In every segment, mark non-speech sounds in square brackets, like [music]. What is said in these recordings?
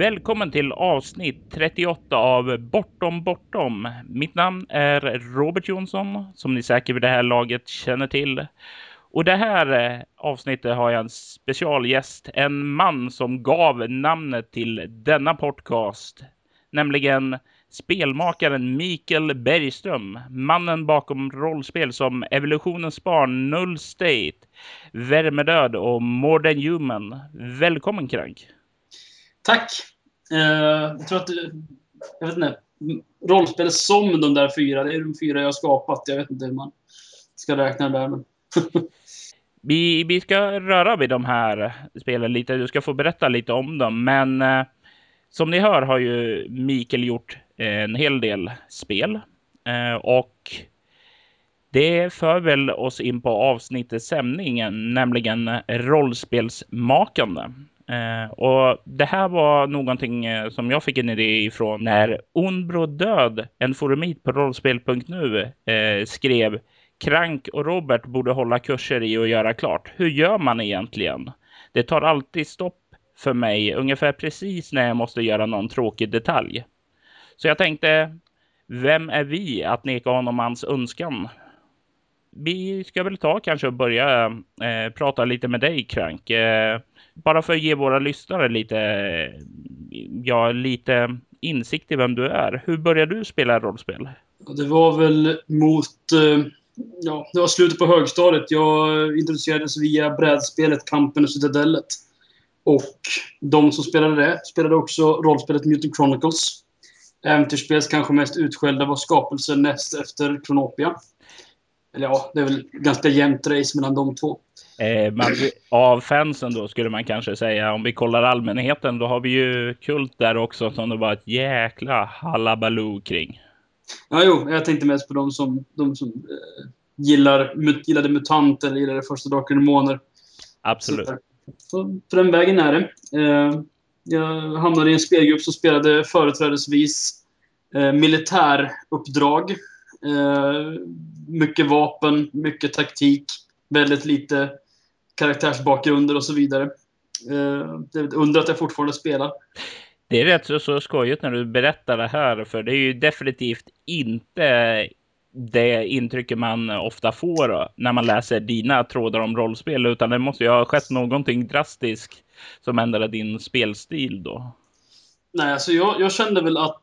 Välkommen till avsnitt 38 av Bortom Bortom. Mitt namn är Robert Jonsson, som ni säkert vid det här laget känner till. Och det här eh, avsnittet har jag en specialgäst, en man som gav namnet till denna podcast, nämligen spelmakaren Mikael Bergström, mannen bakom rollspel som Evolutionens barn, Null State, Värmedöd och More Than Human. Välkommen Krank! Tack! Eh, jag tror att du... Jag vet inte. Rollspel som de där fyra, det är de fyra jag har skapat. Jag vet inte hur man ska räkna det där. Men [laughs] vi, vi ska röra vid de här spelen lite. Du ska få berätta lite om dem. Men eh, som ni hör har ju Mikael gjort eh, en hel del spel. Eh, och det för väl oss in på avsnittets sändning, nämligen rollspelsmakande. Eh, och det här var någonting eh, som jag fick en idé ifrån när Onbro Död, en forumit på rollspel.nu, eh, skrev Krank och Robert borde hålla kurser i och göra klart. Hur gör man egentligen? Det tar alltid stopp för mig ungefär precis när jag måste göra någon tråkig detalj. Så jag tänkte, vem är vi att neka honom hans önskan? Vi ska väl ta kanske och börja eh, prata lite med dig Krank. Eh, bara för att ge våra lyssnare lite, ja, lite insikt i vem du är. Hur började du spela rollspel? Det var väl mot... Eh, ja, det var slutet på högstadiet. Jag introducerades via brädspelet Kampen och Citadellet. Och de som spelade det spelade också rollspelet Mutant Chronicles. Äventyrsspels kanske mest utskällda var skapelsen näst efter Kronopia. Eller ja, det är väl ganska jämnt race mellan de två. Eh, man, av fansen då skulle man kanske säga. Om vi kollar allmänheten då har vi ju Kult där också som det var ett jäkla halabaloo kring. Ja, jo, jag tänkte mest på de som, de som eh, gillar, gillade MUTANT eller gillade Första Drakar och Demoner. Absolut. Så, så, på den vägen är det. Eh, jag hamnade i en spelgrupp som spelade företrädesvis eh, militäruppdrag. Eh, mycket vapen, mycket taktik, väldigt lite karaktärsbakgrunder och så vidare. Eh, det undrar att jag fortfarande spelar. Det är rätt så, så skojigt när du berättar det här, för det är ju definitivt inte det intrycket man ofta får när man läser dina trådar om rollspel, utan det måste ju ha skett någonting drastiskt som ändrade din spelstil då. Nej, alltså jag, jag kände väl att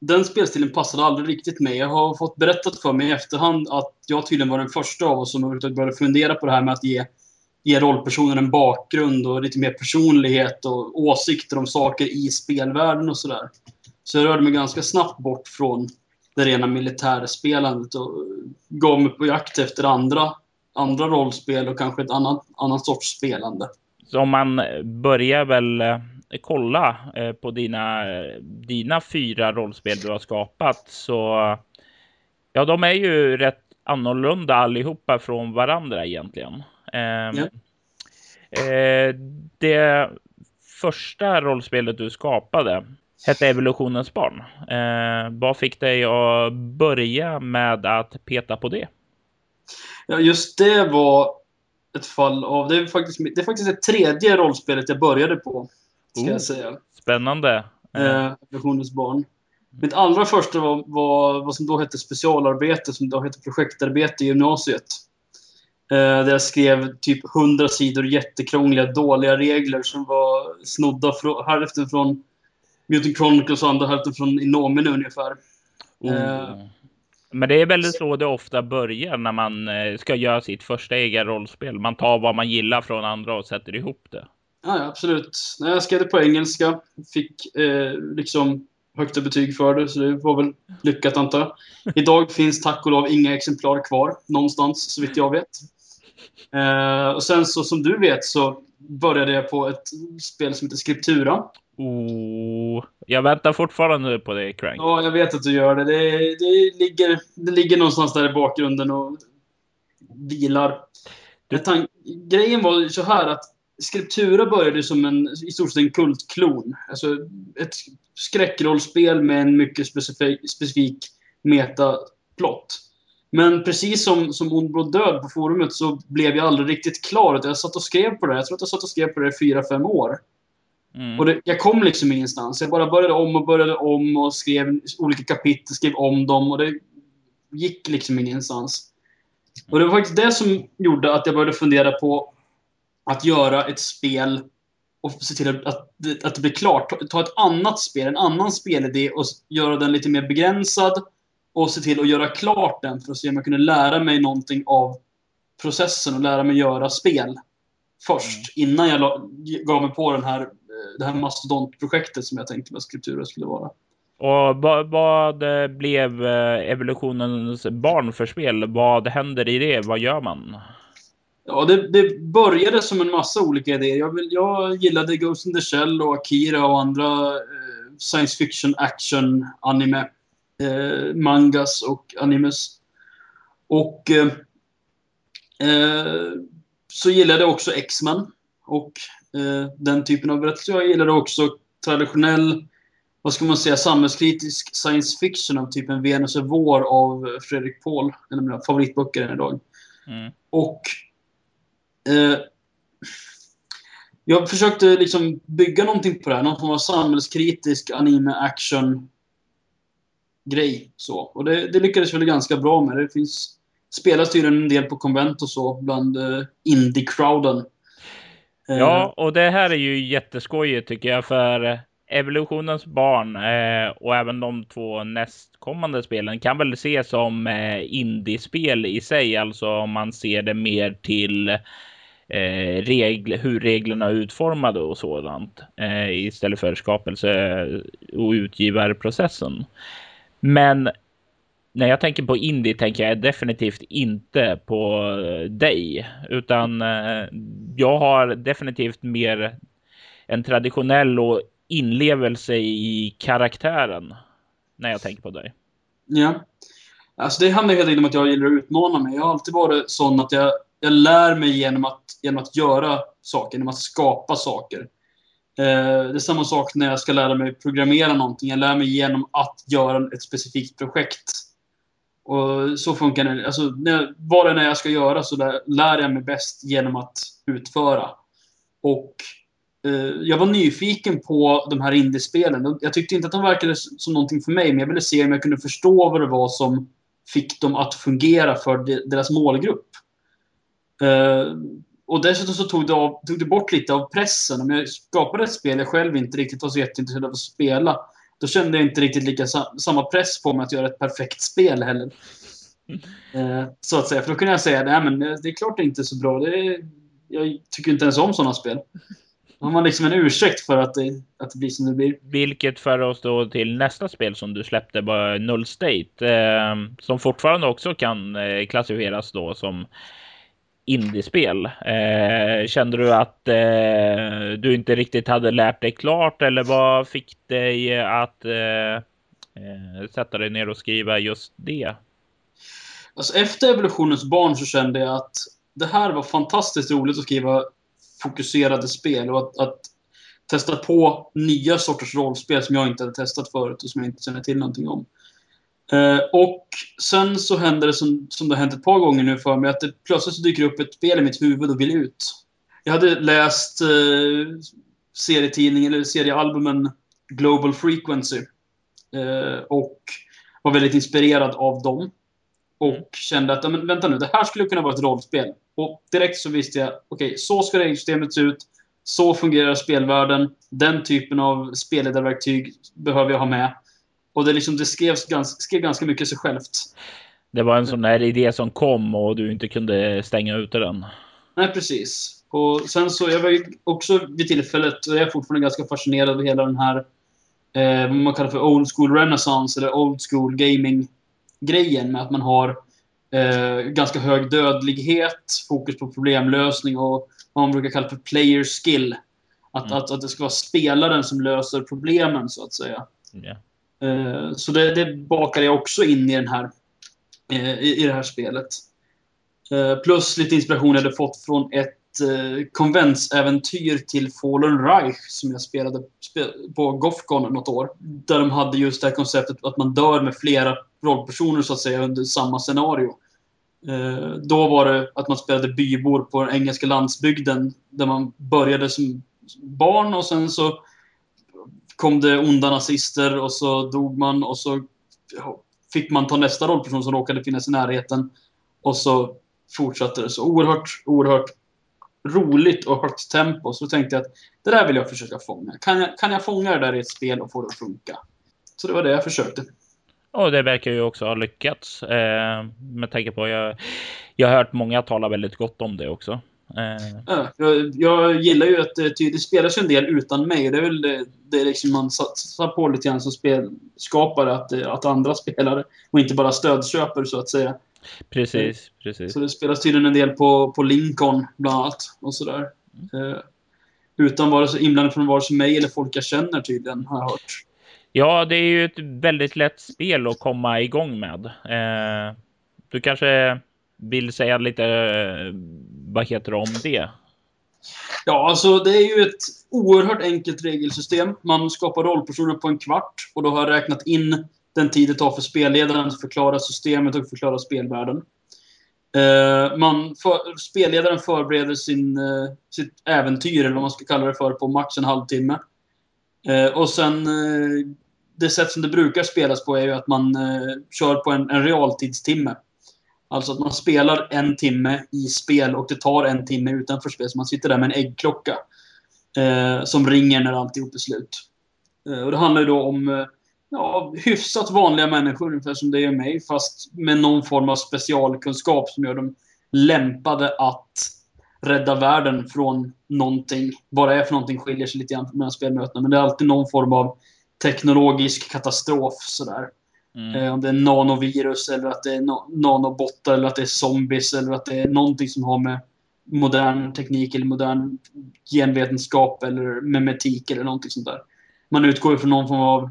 den spelstilen passade aldrig riktigt mig. Jag har fått berättat för mig i efterhand att jag tydligen var den första av oss som började fundera på det här med att ge ge rollpersonen en bakgrund och lite mer personlighet och åsikter om saker i spelvärlden och sådär. Så jag rörde mig ganska snabbt bort från det rena militärspelandet och gav mig på jakt efter andra, andra rollspel och kanske ett annat, annat sorts spelande. Så om man börjar väl eh, kolla eh, på dina, eh, dina fyra rollspel du har skapat så ja, de är ju rätt annorlunda allihopa från varandra egentligen. Ehm, ja. Eh, det första rollspelet du skapade hette Evolutionens barn. Eh, vad fick dig att börja med att peta på det? Ja, just det var ett fall av... Det är faktiskt, det är faktiskt det tredje rollspelet jag började på. Ska oh, jag säga. Spännande. Eh, Evolutionens barn. Mitt allra första var, var vad som då hette specialarbete, som då hette projektarbete i gymnasiet. Eh, där jag skrev typ 100 sidor jättekrångliga, dåliga regler som var snodda från, hälften från Mutant Chronicles och andra hälften från Inomine ungefär. Oh. Men det är väldigt så det ofta börjar när man eh, ska göra sitt första egen rollspel. Man tar vad man gillar från andra och sätter ihop det. Ja, absolut. När jag skrev det på engelska, fick eh, liksom högsta betyg för det, så det var väl lyckat antar jag. [laughs] Idag finns tack och lov inga exemplar kvar någonstans, så vitt jag vet. Eh, och sen så som du vet så började jag på ett spel som heter Scriptura. Oh, jag väntar fortfarande på det, Crank. Ja, jag vet att du gör det. Det, det, ligger, det ligger någonstans där i bakgrunden och vilar. Du... Grejen var så här att Scriptura började som en, i stort sett en kultklon. Alltså ett skräckrollspel med en mycket specifik, specifik metaplott. Men precis som, som Ond Blod Död på forumet så blev jag aldrig riktigt klar. Jag satt och skrev på det. Jag tror att jag satt och skrev på det i fyra, fem år. Mm. Och det, jag kom liksom ingenstans. Jag bara började om och började om och skrev olika kapitel, skrev om dem och det gick liksom ingenstans. Och det var faktiskt det som gjorde att jag började fundera på att göra ett spel och se till att, att, att det blir klart. Ta ett annat spel, en annan spelidé och göra den lite mer begränsad. Och se till att göra klart den för att se om jag kunde lära mig någonting av processen och lära mig göra spel. Först, mm. innan jag gav mig på den här, det här mastodontprojektet som jag tänkte med Scriptura skulle vara. Och vad, vad, blev eh, evolutionens barn för spel? Vad händer i det? Vad gör man? Ja, det, det började som en massa olika idéer. Jag, vill, jag gillade Ghost in the Shell och Akira och andra eh, science fiction action anime. Eh, mangas och animes. Och eh, eh så gillade jag också X-Men och eh, den typen av berättelser. Jag gillade också traditionell vad ska man säga, samhällskritisk science fiction av typen Venus är vår av Fredrik Paul. En av mina favoritböcker än idag. Mm. Och eh, jag försökte liksom bygga någonting på det här. Någon form av samhällskritisk anime-action grej. Så. Och det, det, lyckades väl ganska bra med. Det finns spelas tydligen en del på konvent och så bland uh, indie-crowden. Eh, ja, och det här är ju jätteskojigt tycker jag för Evolutionens barn eh, och även de två nästkommande spelen kan väl ses som eh, indiespel i sig, alltså om man ser det mer till eh, regl hur reglerna är utformade och sådant eh, istället för skapelse och utgivarprocessen. Men när jag tänker på indie tänker jag definitivt inte på eh, dig, utan eh, jag har definitivt mer en traditionell och inlevelse i karaktären när jag tänker på dig. Ja. Alltså det handlar helt enkelt om att jag gillar att utmana mig. Jag har alltid varit sån att jag, jag lär mig genom att, genom att göra saker, genom att skapa saker. Eh, det är samma sak när jag ska lära mig programmera någonting. Jag lär mig genom att göra ett specifikt projekt. Och så funkar det. Alltså, när, vad det är jag ska göra så lär, lär jag mig bäst genom att utföra. Och Eh, jag var nyfiken på de här indiespelen. Jag tyckte inte att de verkade som någonting för mig, men jag ville se om jag kunde förstå vad det var som fick dem att fungera för deras målgrupp. Eh, och dessutom så tog det, av, tog det bort lite av pressen. Om jag skapade ett spel jag själv inte riktigt var så jätteintresserad av att spela, då kände jag inte riktigt lika samma press på mig att göra ett perfekt spel heller. Mm. Så att säga. För då kunde jag säga, nej men det är klart det är inte är så bra. Det är, jag tycker inte ens om sådana spel. Då har man liksom en ursäkt för att det, att det blir som det blir. Vilket för oss då till nästa spel som du släppte, bara Null State, eh, som fortfarande också kan eh, klassifieras då som indiespel. Eh, kände du att eh, du inte riktigt hade lärt dig klart eller vad fick dig att eh, eh, sätta dig ner och skriva just det? Alltså efter Evolutionens barn så kände jag att det här var fantastiskt roligt att skriva fokuserade spel och att, att testa på nya sorters rollspel som jag inte hade testat förut och som jag inte känner till någonting om. Eh, och sen så händer det som, som det har hänt ett par gånger nu för mig, att det plötsligt så dyker upp ett spel i mitt huvud och vill ut. Jag hade läst eh, serietidningen, eller seriealbumen Global Frequency. Eh, och var väldigt inspirerad av dem. Och kände att, men vänta nu, det här skulle kunna vara ett rollspel. Och direkt så visste jag, okej, okay, så ska regelsystemet se ut. Så fungerar spelvärlden. Den typen av spelledarverktyg behöver jag ha med. Och det, liksom, det skrevs ganska, skrev ganska mycket sig självt. Det var en sån där idé som kom och du inte kunde stänga ute den. Nej, precis. Och sen så, jag var också vid tillfället, och jag är fortfarande ganska fascinerad av hela den här, eh, vad man kallar för old school renaissance, eller old school gaming-grejen med att man har eh, ganska hög dödlighet, fokus på problemlösning och vad man brukar kalla för player skill. Att, mm. att, att det ska vara spelaren som löser problemen, så att säga. Yeah. Eh, så det, det bakade jag också in i, den här, eh, i, i det här spelet. Eh, plus lite inspiration jag hade fått från ett konventsäventyr till Fallen Reich som jag spelade på Gothcon något år. Där de hade just det här konceptet att man dör med flera rollpersoner så att säga under samma scenario. Då var det att man spelade bybor på den engelska landsbygden där man började som barn och sen så kom det onda nazister och så dog man och så fick man ta nästa rollperson som råkade finnas i närheten. Och så fortsatte det så oerhört, oerhört roligt och högt tempo. Så tänkte jag att det där vill jag försöka fånga. Kan jag, kan jag fånga det där i ett spel och få det att funka? Så det var det jag försökte. Och det verkar ju också ha lyckats. Eh, med tanke på jag, jag har hört många tala väldigt gott om det också. Eh. Jag, jag, gillar ju att det spelas en del utan mig. Det är väl det, det liksom man satsar på lite grann som spelskapare. Att, att andra [laughs] spelare och inte bara stödköper så att säga. Precis, precis. Så det spelas tydligen en del på, på Lincoln bland annat. Och sådär. Mm. utan vare sig inblandning från vare sig mig eller folk jag känner tydligen, har jag hört. Ja, det är ju ett väldigt lätt spel att komma igång med. Eh, du kanske vill säga lite, vad heter det om det? Ja, alltså det är ju ett oerhört enkelt regelsystem. Man skapar rollpersoner på en kvart och då har jag räknat in den tid det tar för spelledaren att förklara systemet och förklara spelvärlden. Uh, man för, spelledaren förbereder sin, uh, sitt äventyr, eller vad man ska kalla det för, på max en halvtimme. Uh, och sen det sätt som det brukar spelas på är ju att man kör på en, en realtidstimme. Alltså att man spelar en timme i spel och det tar en timme utanför spel. Så man sitter där med en äggklocka eh, som ringer när alltihop är slut. Eh, och det handlar ju då om eh, ja, hyfsat vanliga människor, ungefär som det är mig, fast med någon form av specialkunskap som gör dem lämpade att rädda världen från någonting. Vad det är för någonting skiljer sig lite grann mellan spelmötena, men det är alltid någon form av teknologisk katastrof. Sådär. Mm. Eh, om det är nanovirus eller att det är no nanobottar eller att det är zombies eller att det är någonting som har med modern teknik eller modern genvetenskap eller memetik eller någonting sånt där. Man utgår från någon form av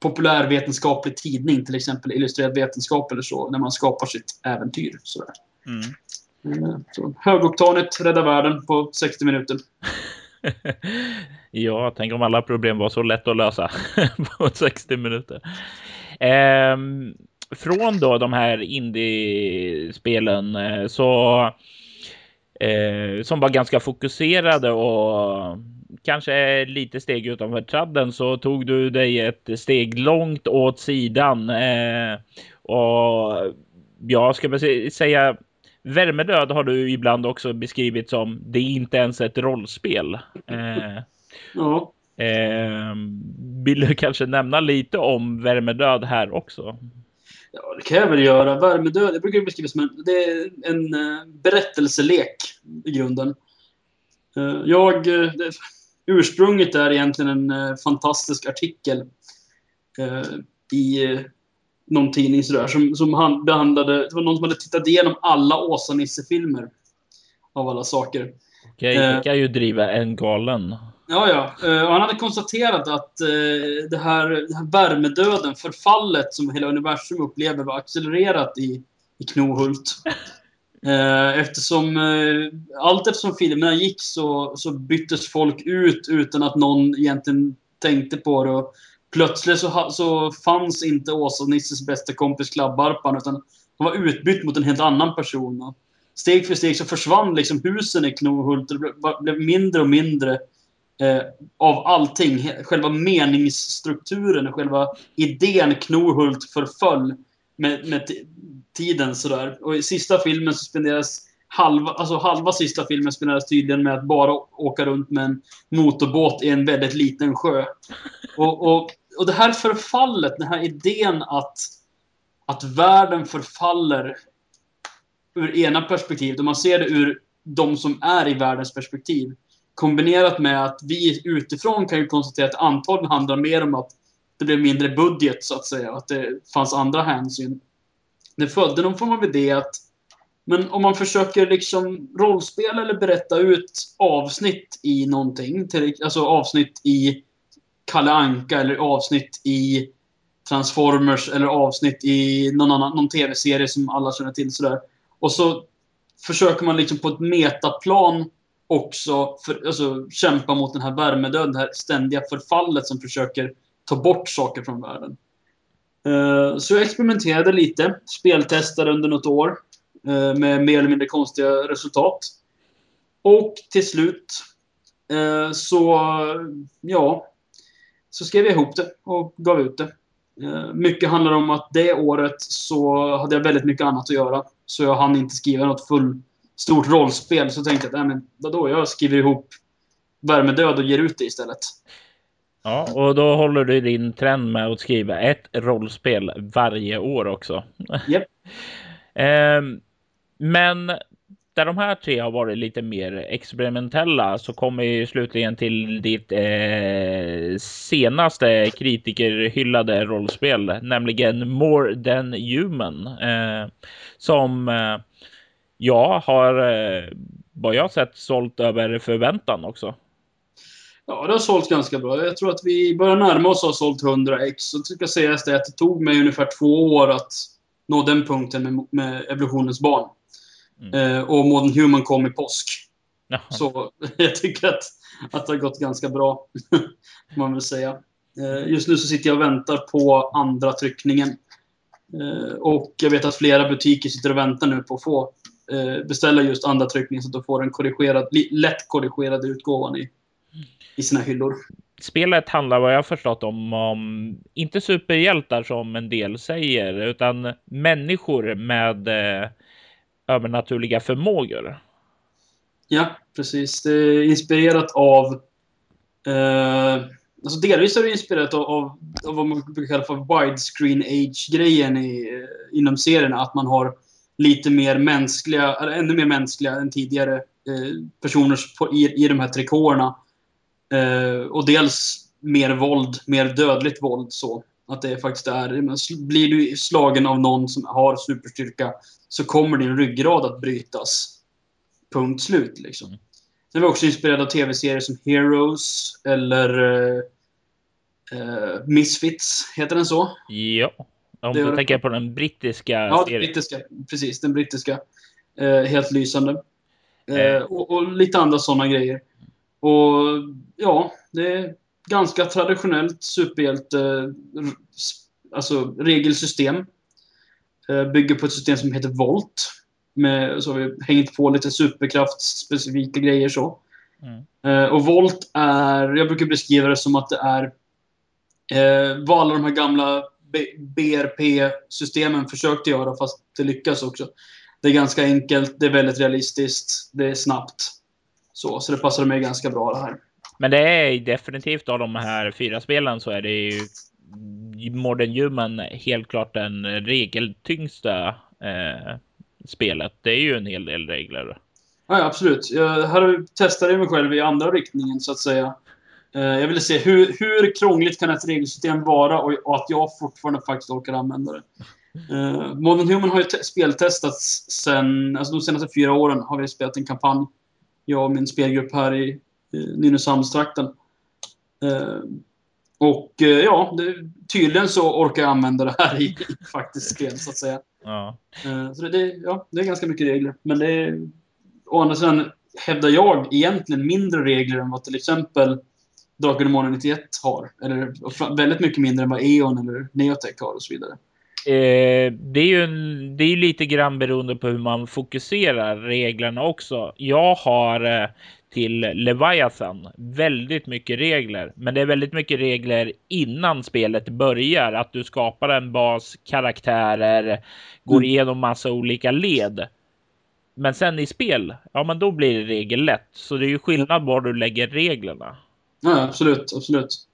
populärvetenskaplig tidning, till exempel Illustrerad vetenskap eller så, när man skapar sitt äventyr. Sådär. Mm. Eh, så, högoktanigt, rädda världen på 60 minuter. [laughs] ja, tänk om alla problem var så lätt att lösa [laughs] på 60 minuter. Ehm, från då de här indiespelen eh, så eh, som var ganska fokuserade och kanske lite steg utanför tradden så tog du dig ett steg långt åt sidan. Eh, och jag ska säga Värmedöd har du ibland också beskrivit som det är inte ens ett rollspel. Eh, ja. Eh, vill du kanske nämna lite om Värmedöd här också? Ja, det kan jag väl göra. Värmedöd, jag brukar beskriva som en, det är en uh, berättelselek i grunden. Uh, jag, uh, det, ursprunget är egentligen en fantastisk artikel i någon tidning sådär, som, som han behandlade, det var någon som hade tittat igenom alla Åsa-Nisse-filmer. Av alla saker. Okej, det kan ju driva en galen. Ja, ja. Eh, och han hade konstaterat att eh, det här, det här värmedöden, förfallet som hela universum upplever var accelererat i, i Knohult. [laughs] Eh, eftersom allt eftersom filmerna gick så, så byttes folk ut utan att någon egentligen tänkte på det. Och plötsligt så, så fanns inte Åsa och Nisses bästa kompis Klabbarpan utan han var utbytt mot en helt annan person. Och steg för steg så försvann liksom husen i Knohult och det blev mindre och mindre eh, av allting. Själva meningsstrukturen, själva idén Knohult förföll med, med tiden. Sådär. Och i sista filmen så spenderas halva, alltså halva sista filmen spenderas tydligen med att bara åka runt med en motorbåt i en väldigt liten sjö. Och, och, och det här förfallet, den här idén att, att världen förfaller ur ena perspektivet, och man ser det ur de som är i världens perspektiv, Kombinerat med att vi utifrån kan ju konstatera att antagligen handlar mer om att det blev mindre budget så att säga. Att det fanns andra hänsyn. Det födde någon form av idé att men om man försöker liksom rollspela eller berätta ut avsnitt i någonting. Till, alltså avsnitt i Kalle Anka eller avsnitt i Transformers eller avsnitt i någon, annan, någon tv-serie som alla känner till. Sådär. Och så försöker man liksom på ett metaplan också för, alltså, kämpa mot den här värmedöden, det här ständiga förfallet som försöker ta bort saker från världen. Uh, så jag experimenterade lite, speltestade under något år uh, med mer eller mindre konstiga resultat. Och till slut uh, så, ja. Så skrev jag ihop det och gav ut det. Mycket handlar om att det året så hade jag väldigt mycket annat att göra. Så jag hann inte skriva något full, stort rollspel. Så tänkte jag att, nej men vadå, jag skriver ihop Värmedöd och ger ut det istället. Ja, och då håller du din trend med att skriva ett rollspel varje år också. Yep. [laughs] Ehm, men där de här tre har varit lite mer experimentella så kommer vi slutligen till ditt eh, senaste kritikerhyllade rollspel, nämligen More than human. Eh, som eh, jag har, eh, vad jag sett, sålt över förväntan också. Ja, det har sålt ganska bra. Jag tror att vi börjar närma oss att ha sålt 100 ex. Så ska sägas det att det tog mig ungefär två år att nå den punkten med, med evolutionens barn. Mm. Eh, och Modern Human kom i påsk. Jaha. Så [laughs] jag tycker att, att det har gått ganska bra, [laughs] man vill säga. Eh, just nu så sitter jag och väntar på andra tryckningen. Eh, och jag vet att flera butiker sitter och väntar nu på att få beställa just andra tryckningen så att de får en korrigerad, lätt korrigerad utgåvan i, i sina hyllor. Spelet handlar vad jag förstått om, om inte superhjältar som en del säger, utan människor med eh, övernaturliga förmågor. Ja, precis. Det är inspirerat av... Eh, alltså delvis är det inspirerat av, av, av vad man brukar kalla för widescreen age-grejen inom serierna. Att man har lite mer mänskliga, eller ännu mer mänskliga än tidigare eh, personer i, i de här trikåerna. Eh, och dels mer våld, mer dödligt våld så. Att det faktiskt är, blir du slagen av någon som har superstyrka så kommer din ryggrad att brytas. Punkt slut liksom. Mm. Sen var också inspirerad av tv-serier som Heroes eller uh, uh, Misfits. Heter den så? Ja. Om du tänker på den brittiska ja, serien. Ja, brittiska. Precis, den brittiska. Uh, helt lysande. Och, och, lite andra sådana grejer. Och ja, det är ganska traditionellt superhjälte alltså regelsystem. Eh, bygger på ett system som heter Volt. Med, så har vi hängt på lite superkraftspecifika grejer så. Mm. Eh, och Volt är, jag brukar beskriva det som att det är eh, vad alla de här gamla BRP-systemen försökte göra, fast det lyckas också. Det är ganska enkelt, det är väldigt realistiskt, det är snabbt. Så, så det passar mig ganska bra det här. Men det är definitivt av de här fyra spelen så är det ju Modern Human helt klart den regeltyngsta eh, spelet. Det är ju en hel del regler. Ja, absolut. Jag här testade jag mig själv i andra riktningen så att säga. Eh, jag ville se hur, hur krångligt kan ett regelsystem vara och, och att jag fortfarande faktiskt orkar använda det. Eh, Modern Human har ju speltestats sen, alltså de senaste fyra åren har vi spelat en kampanj. Jag och min spelgrupp här i, i Nynäshamnstrakten. Eh, och eh, ja, det, tydligen så orkar jag använda det här i, i faktiskt spel, så att säga. Ja. Så det, ja, det är ganska mycket regler. Men det är, å andra sidan hävdar jag egentligen mindre regler än vad till exempel Drakar Demoner 91 har. Eller väldigt mycket mindre än vad E.ON eller Neotech har och så vidare. Eh, det är ju en, det är lite grann beroende på hur man fokuserar reglerna också. Jag har eh, till Leviathan. Väldigt mycket regler, men det är väldigt mycket regler innan spelet börjar. Att du skapar en bas, karaktärer, går mm. igenom massa olika led. Men sen i spel, ja, men då blir det regellätt. Så det är ju skillnad var du lägger reglerna. Ja, absolut, absolut.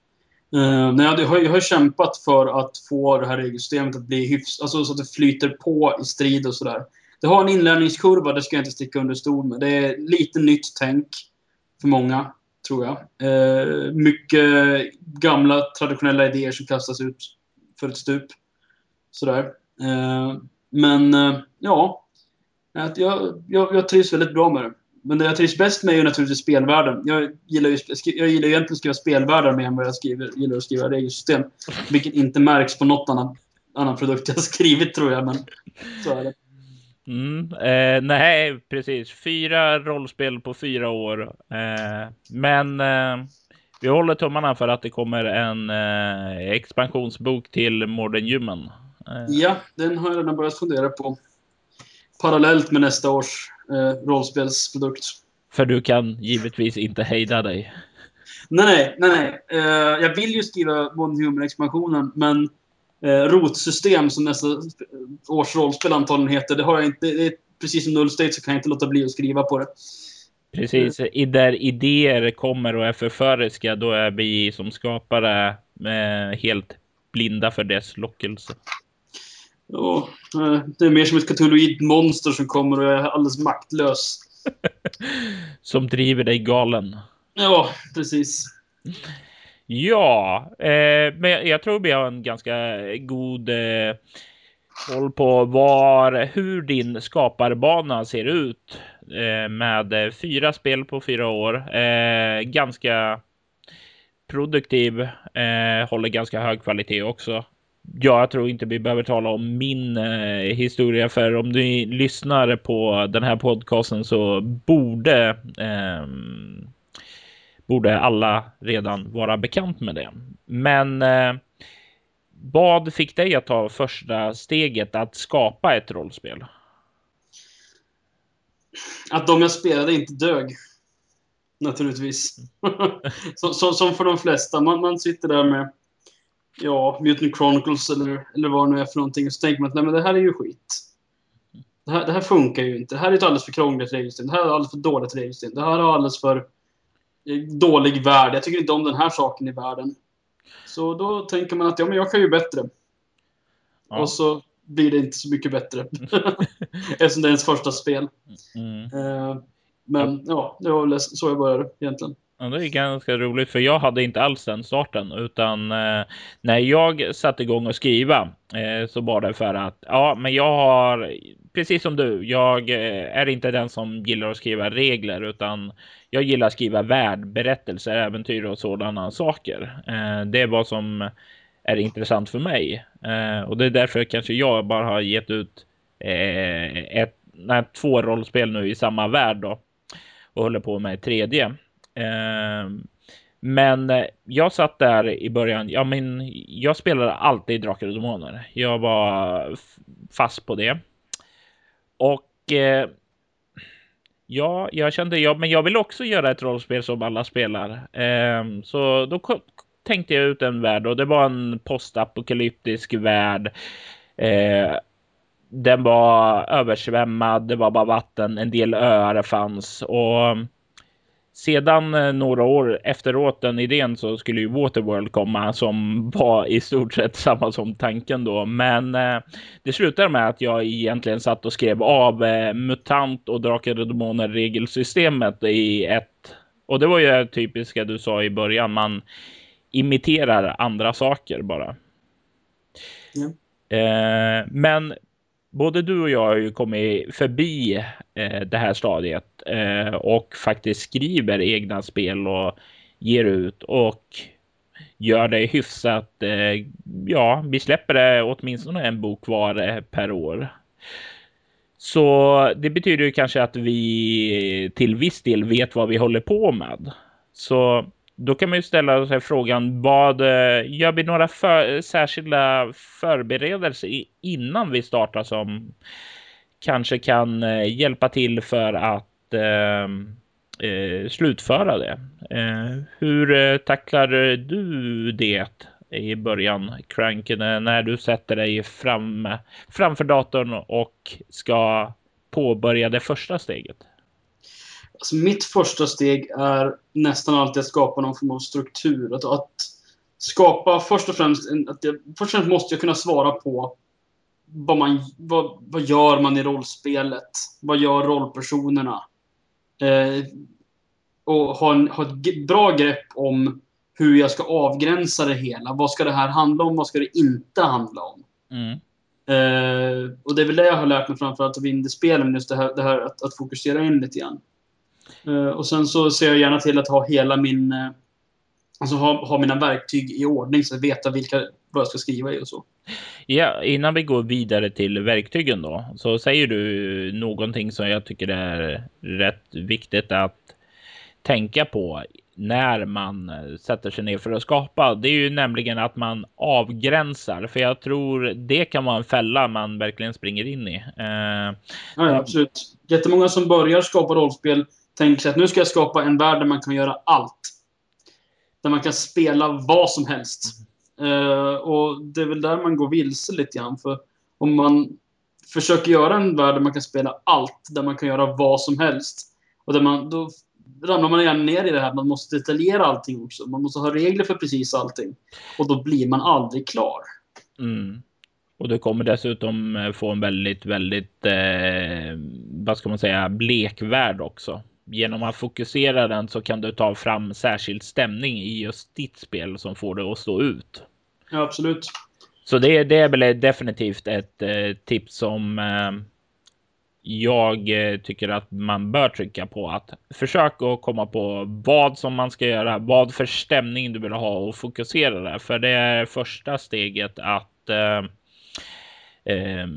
Uh, nej, jag, har, jag har kämpat för att få det här regelsystemet att bli hyfsat, alltså så att det flyter på i strid och sådär. Det har en inlärningskurva, det ska jag inte sticka under stol med. Det är lite nytt tänk för många, tror jag. Uh, mycket gamla traditionella idéer som kastas ut för ett stup. Sådär. Uh, men ja, jag, jag, jag trivs väldigt bra med det. Men det jag trivs bäst med är ju naturligtvis spelvärlden. Jag gillar ju jag gillar egentligen att skriva spelvärldar mer än vad jag skriver, gillar att skriva regelsystem. Vilket inte märks på något annat annan produkt jag [laughs] skrivit tror jag, men så är det. Mm, eh, nej, precis. Fyra rollspel på fyra år. Eh, men eh, vi håller tummarna för att det kommer en eh, expansionsbok till Modern Human. Eh. Ja, den har jag redan börjat fundera på. Parallellt med nästa års eh, rollspelsprodukt. För du kan givetvis inte hejda dig. Nej, nej, nej. Uh, jag vill ju skriva Modern Human-expansionen, men uh, rotsystem som nästa års rollspel antagligen heter, det har jag inte. Det är precis som Null State så kan jag inte låta bli att skriva på det. Precis, I där idéer kommer och är förföriska, då är vi som skapare eh, helt blinda för dess lockelse. Ja, det är mer som ett katoloid monster som kommer och är alldeles maktlös. [laughs] som driver dig galen. Ja, precis. Ja, eh, men jag tror vi har en ganska god eh, koll på var, hur din skaparbana ser ut. Eh, med fyra spel på fyra år. Eh, ganska produktiv, eh, håller ganska hög kvalitet också. Ja, jag tror inte vi behöver tala om min eh, historia, för om du lyssnar på den här podcasten så borde eh, borde alla redan vara bekant med det. Men eh, vad fick dig att ta första steget att skapa ett rollspel? Att de jag spelade inte dög. Naturligtvis. [laughs] som, som, som, för de flesta. Man, man sitter där med ja, Mutant Chronicles eller, eller vad det nu är för någonting. Och så tänker man att nej, men det här är ju skit. Det här, det här funkar ju inte. Det här är ett alldeles för krångligt regelsystem. Det här är alldeles för dåligt regelsystem. Det här är alldeles för eh, dålig värld. Jag tycker inte om den här saken i världen. Så då tänker man att ja, men jag kan ju bättre. Ja. Och så blir det inte så mycket bättre. [laughs] Eftersom det är ens första spel. Mm. Uh, men ja, det var väl så jag började egentligen. Ja, det är ganska roligt för jag hade inte alls den starten utan eh, när jag satte igång och skriva eh, så var det för att ja, men jag har precis som du. Jag eh, är inte den som gillar att skriva regler utan jag gillar att skriva värdberättelser, äventyr och sådana saker. Eh, det är vad som är intressant för mig eh, och det är därför kanske jag bara har gett ut eh, ett, nej, två rollspel nu i samma värld då och håller på med tredje. Ehm, men eh, jag satt där i början. Ja, men jag spelade alltid Drakar och Demoner. Jag var fast på det. Och eh, ja, jag kände ja, men jag vill också göra ett rollspel som alla spelar. Eh, så då tänkte jag ut en värld och det var en postapokalyptisk värld. Eh, den var översvämmad, det var bara vatten, en del öar fanns och sedan eh, några år efteråt den idén så skulle ju Waterworld komma som var i stort sett [laughs] samma som tanken då. Men eh, det slutade med att jag egentligen satt och skrev av eh, MUTANT och Drakar och Demoner regelsystemet i ett. Och det var ju det typiska du sa i början. Man imiterar andra saker bara. Ja. Eh, men både du och jag har ju kommit förbi det här stadiet Eh, och faktiskt skriver egna spel och ger ut och gör det hyfsat. Eh, ja, vi släpper det åtminstone en bok var eh, per år. Så det betyder ju kanske att vi till viss del vet vad vi håller på med. Så då kan man ju ställa sig frågan vad eh, gör vi några för, särskilda förberedelser innan vi startar som kanske kan hjälpa till för att eh, eh, slutföra det. Eh, hur eh, tacklar du det i början, Cranken, när du sätter dig fram, framför datorn och ska påbörja det första steget? Alltså mitt första steg är nästan alltid att skapa någon form av struktur. Att, att skapa först och främst, att jag, först och främst måste jag kunna svara på vad, man, vad, vad gör man i rollspelet? Vad gör rollpersonerna? Eh, och ha, en, ha ett bra grepp om hur jag ska avgränsa det hela. Vad ska det här handla om? Vad ska det inte handla om? Mm. Eh, och det är väl det jag har lärt mig framförallt av indiespelen, just det här, det här att, att, fokusera in lite grann. Eh, och sen så ser jag gärna till att ha hela min... Eh, alltså ha, ha mina verktyg i ordning så att jag vet vilka, vad jag ska skriva i och så. Ja, innan vi går vidare till verktygen då, så säger du någonting som jag tycker är rätt viktigt att tänka på när man sätter sig ner för att skapa. Det är ju nämligen att man avgränsar, för jag tror det kan vara en fälla man verkligen springer in i. Eh, ja, absolut. Jättemånga som börjar skapa rollspel tänker sig att nu ska jag skapa en värld där man kan göra allt. Där man kan spela vad som helst. Eh, och det är väl där man går vilse lite grann. För om man försöker göra en värld där man kan spela allt, där man kan göra vad som helst. Och där man, då ramlar man gärna ner i det här man måste detaljera allting också. Man måste ha regler för precis allting. Och då blir man aldrig klar. Mm. Och du kommer dessutom eh, få en väldigt, väldigt, eh, vad ska man säga, blek värld också. Genom att fokusera den så kan du ta fram särskild stämning i just ditt spel som får det att stå ut. Ja, absolut. Så det, det är väl definitivt ett eh, tips som eh, jag eh, tycker att man bör trycka på att försöka komma på vad som man ska göra, vad för stämning du vill ha och fokusera där. För det är första steget att eh, eh,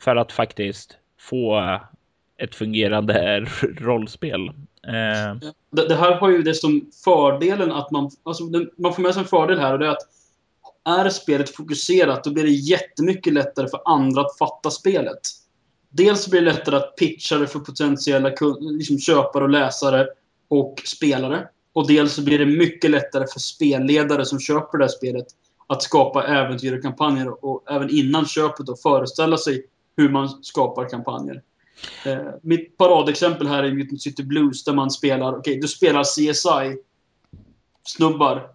för att faktiskt få ett fungerande [laughs] rollspel. Eh. Det, det, här har ju det som fördelen att man, alltså, man får med sig en fördel här och det är att är spelet fokuserat då blir det jättemycket lättare för andra att fatta spelet. Dels blir det lättare att pitcha det för potentiella liksom köpare och läsare och spelare. Och dels så blir det mycket lättare för spelledare som köper det här spelet att skapa äventyr och kampanjer och även innan köpet och föreställa sig hur man skapar kampanjer. Eh, mitt paradexempel här är Mutant City Blues där man spelar, okej, okay, du spelar CSI snubbar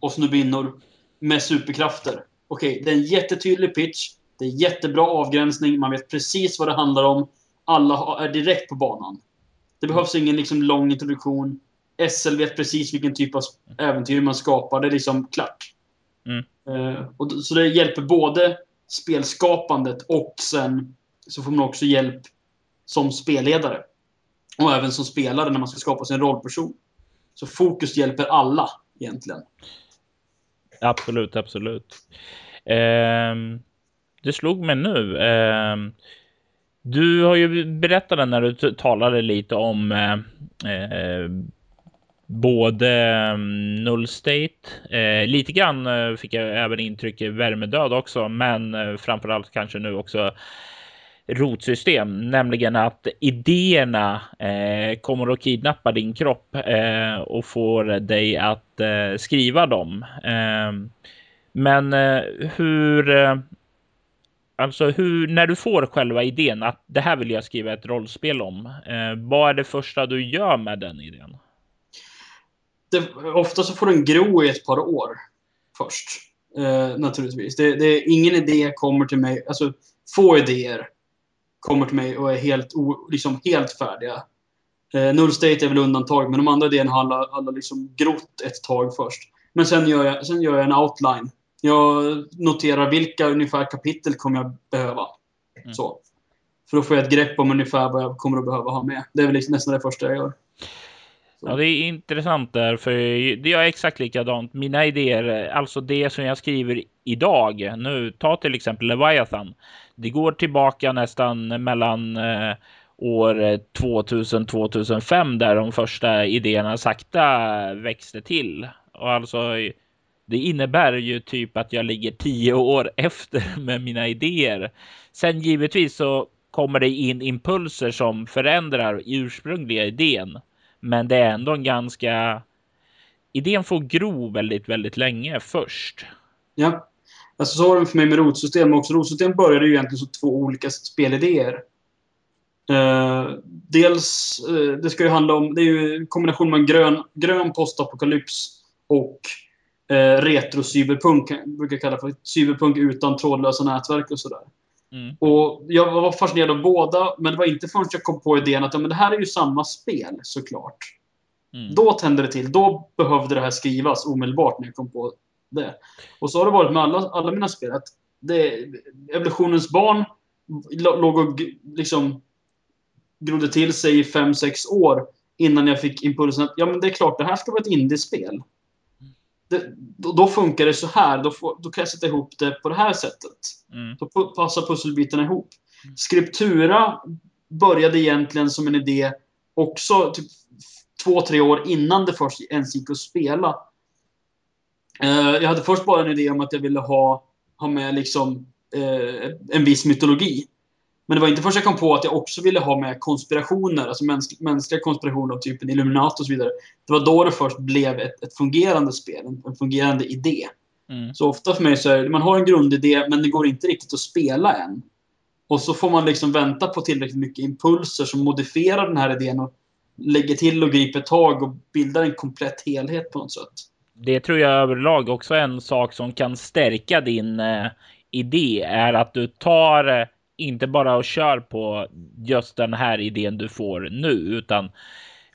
och snubbinnor med superkrafter. Okej, okay, det är en jättetydlig pitch. Det är jättebra avgränsning. Man vet precis vad det handlar om. Alla är direkt på banan. Det behövs ingen liksom lång introduktion. SL vet precis vilken typ av äventyr man skapar. Det är liksom klart. Mm. Och, så det hjälper både spelskapandet och sen så får man också hjälp som spelledare. Och även som spelare när man ska skapa sin rollperson. Så fokus hjälper alla egentligen. Absolut, absolut. Eh, det slog mig nu. Eh, du har ju berättat när du talade lite om eh, eh både mm, Null State, eh, lite grann eh, fick jag även intryck i Värmedöd också, men framför framförallt kanske nu också rotsystem, nämligen att idéerna eh, kommer att kidnappa din kropp eh, och får dig att eh, skriva dem. Eh, men eh, hur, eh, alltså hur, när du får själva idén att det här vill jag skriva ett rollspel om, eh, vad är det första du gör med den idén? Det, ofta så får den gro i ett par år först. Eh, naturligtvis. Det, det, ingen idé kommer till mig, alltså få idéer kommer till mig och är helt, liksom helt färdiga. Eh, Null State är väl undantag, men de andra idéerna har alla, alla liksom grott ett tag först. Men sen gör, jag, sen gör jag en outline. Jag noterar vilka ungefär kapitel kommer jag behöva. Mm. Så. För då får jag ett grepp om ungefär vad jag kommer att behöva ha med. Det är väl liksom nästan det första jag gör. Så. Ja, det är intressant där, för det är exakt likadant. Mina idéer, alltså det som jag skriver idag, nu ta till exempel Leviathan. Det går tillbaka nästan mellan eh, år eh, 2000-2005 där de första idéerna sakta växte till. Och alltså, det innebär ju typ att jag ligger tio år [laughs] efter med mina idéer. Sen givetvis så kommer det in impulser som förändrar ursprungliga idén. Men det är ändå en ganska... Idén får gro väldigt, väldigt länge först. Ja. Alltså så var det för mig med rotsystem också. Rotsystem började ju egentligen som två olika spelidéer. Uh, dels, uh, det ska ju handla om, det är ju en kombination med en grön, grön postapokalyps och uh, retro-cyberpunk, brukar jag kalla för. Cyberpunk utan trådlösa nätverk och sådär. Mm. Och jag var fascinerad av båda, men det var inte förrän jag kom på idén att ja, men det här är ju samma spel såklart. Mm. Då tände det till. Då behövde det här skrivas omedelbart när jag kom på det. Och så har det varit med alla, alla mina spel. Att det, evolutionens barn låg och liksom grodde till sig i 5-6 år innan jag fick impulsen att ja, men det är klart, det här ska vara ett indiespel. Det, då, då, funkar det så här. Då, får, då kan jag sätta ihop det på det här sättet. Mm. Då passar pusselbitarna ihop. Mm. Skriptura började egentligen som en idé också typ två, tre år innan det först ens gick att spela. Eh, jag hade först bara en idé om att jag ville ha, ha med liksom, eh, en viss mytologi. Men det var inte först jag kom på att jag också ville ha med konspirationer, alltså mäns mänskliga konspirationer av typen Illuminati och så vidare. Det var då det först blev ett, ett fungerande spel, en, en fungerande idé. Mm. Så ofta för mig så är det, man har en grundidé, men det går inte riktigt att spela än. Och så får man liksom vänta på tillräckligt mycket impulser som modifierar den här idén och lägger till och griper tag och bildar en komplett helhet på något sätt. Det tror jag överlag också är en sak som kan stärka din eh, idé är att du tar eh, inte bara och kör på just den här idén du får nu, utan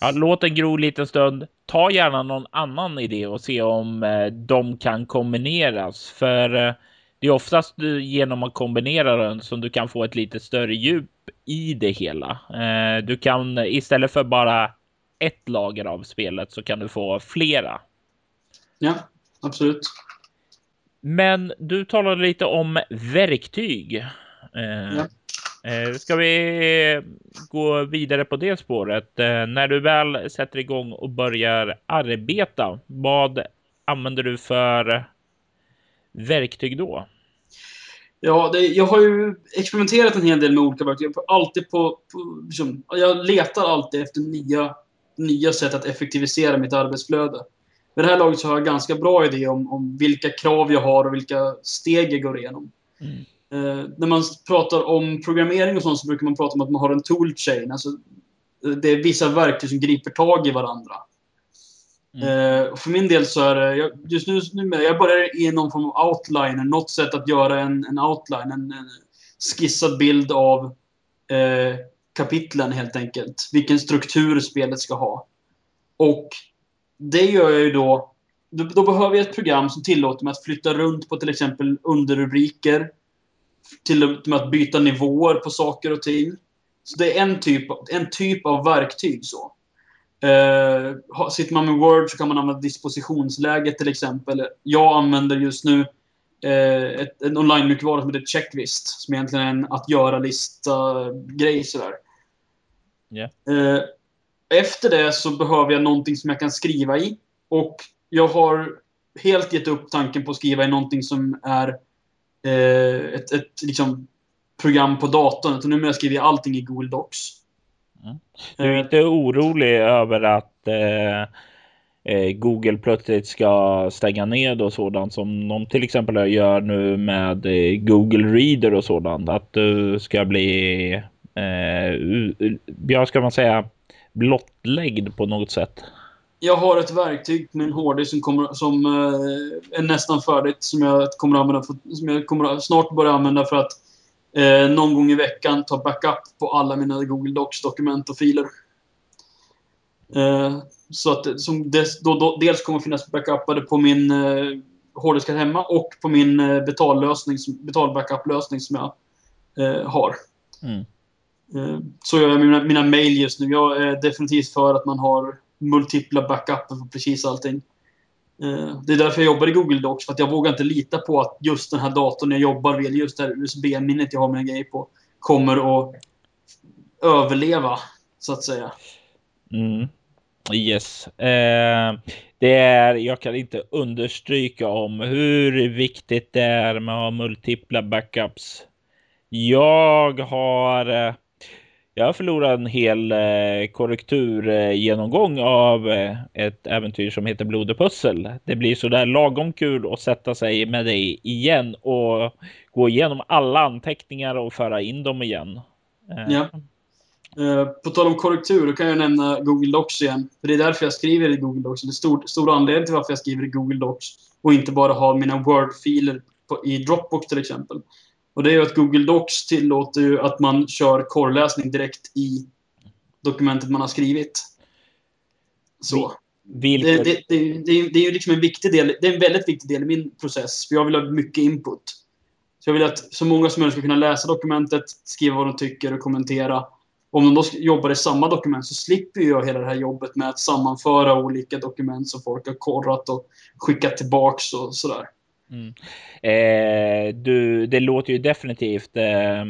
ja, låt den gro lite stund. Ta gärna någon annan idé och se om eh, de kan kombineras. För eh, det är oftast genom att kombinera den som du kan få ett lite större djup i det hela. Eh, du kan istället för bara ett lager av spelet så kan du få flera. Ja, absolut. Men du talade lite om verktyg. Eh, ja. Eh, ska vi gå vidare på det spåret? Eh, när du väl sätter igång och börjar arbeta, vad använder du för verktyg då? Ja, det, jag har ju experimenterat en hel del med olika verktyg. Alltid på, på liksom, jag letar alltid efter nya, nya sätt att effektivisera mitt arbetsflöde. Vid det här laget så har jag ganska bra idé om, om vilka krav jag har och vilka steg jag går igenom. Mm. Eh, när man pratar om programmering och sånt så brukar man prata om att man har en toolchain. Alltså, det är vissa verktyg som griper tag i varandra. Mm. Eh, för min del så är det, just nu, nu jag börjar i någon form av outliner, något sätt att göra en, en outline, en, en skissad bild av eh, kapitlen helt enkelt. Vilken struktur spelet ska ha. Och det gör jag ju då, då, då behöver jag ett program som tillåter mig att flytta runt på till exempel underrubriker, till och med att byta nivåer på saker och ting. Så det är en typ, en typ av verktyg. så. Uh, sitter man med Word så kan man använda dispositionsläget till exempel. Jag använder just nu uh, ett, en online-mjukvara som heter Checklist. Som egentligen är en att göra-lista-grej sådär. Yeah. Uh, efter det så behöver jag någonting som jag kan skriva i. Och jag har helt gett upp tanken på att skriva i någonting som är eh, ett, ett liksom, program på datorn. Utan numera skriver jag allting i Google Docs. Mm. Du är inte orolig över att eh, eh, Google plötsligt ska stänga ned och sådant som de till exempel gör nu med eh, Google Reader och sådant. Att du ska bli, eh, ja ska man säga, blottläggd på något sätt. Jag har ett verktyg på min hårddisk som, kommer, som eh, är nästan färdigt. Som jag kommer att använda för, som jag kommer snart börja använda för att eh, någon gång i veckan ta backup på alla mina Google Docs-dokument och filer. Eh, så att som des, då, då, dels kommer finnas backupade på min eh, hårddisk här hemma och på min eh, betallösning, betalbackup-lösning som jag eh, har. Mm. Eh, så gör jag mina, mina mail just nu. Jag är definitivt för att man har multipla backuper för precis allting. Eh, det är därför jag jobbar i Google Docs, för att jag vågar inte lita på att just den här datorn jag jobbar vid, just det här USB-minnet jag har mina grejer på, kommer att överleva, så att säga. Mm. Yes. Eh, det är, jag kan inte understryka om hur viktigt det är med att ha multipla backups. Jag har eh, jag förlorade en hel eh, korrekturgenomgång eh, av eh, ett äventyr som heter Blod och pussel. Det blir så där lagom kul att sätta sig med dig igen och gå igenom alla anteckningar och föra in dem igen. Eh. Ja. Eh, på tal om korrektur, då kan jag nämna Google Docs igen. För det är därför jag skriver i Google Docs. Det är stor, stor anledning till varför jag skriver i Google Docs och inte bara har mina Word-filer i Dropbox till exempel. Och det är ju att Google Docs tillåter ju att man kör korrläsning direkt i dokumentet man har skrivit. Så. Det, det, det, det, är ju liksom en viktig del, det är en väldigt viktig del i min process. För jag vill ha mycket input. Så jag vill att så många som möjligt ska kunna läsa dokumentet, skriva vad de tycker och kommentera. Om de då jobbar i samma dokument så slipper jag hela det här jobbet med att sammanföra olika dokument som folk har korrat och skickat tillbaks och sådär. Mm. Eh, du, det låter ju definitivt. Eh,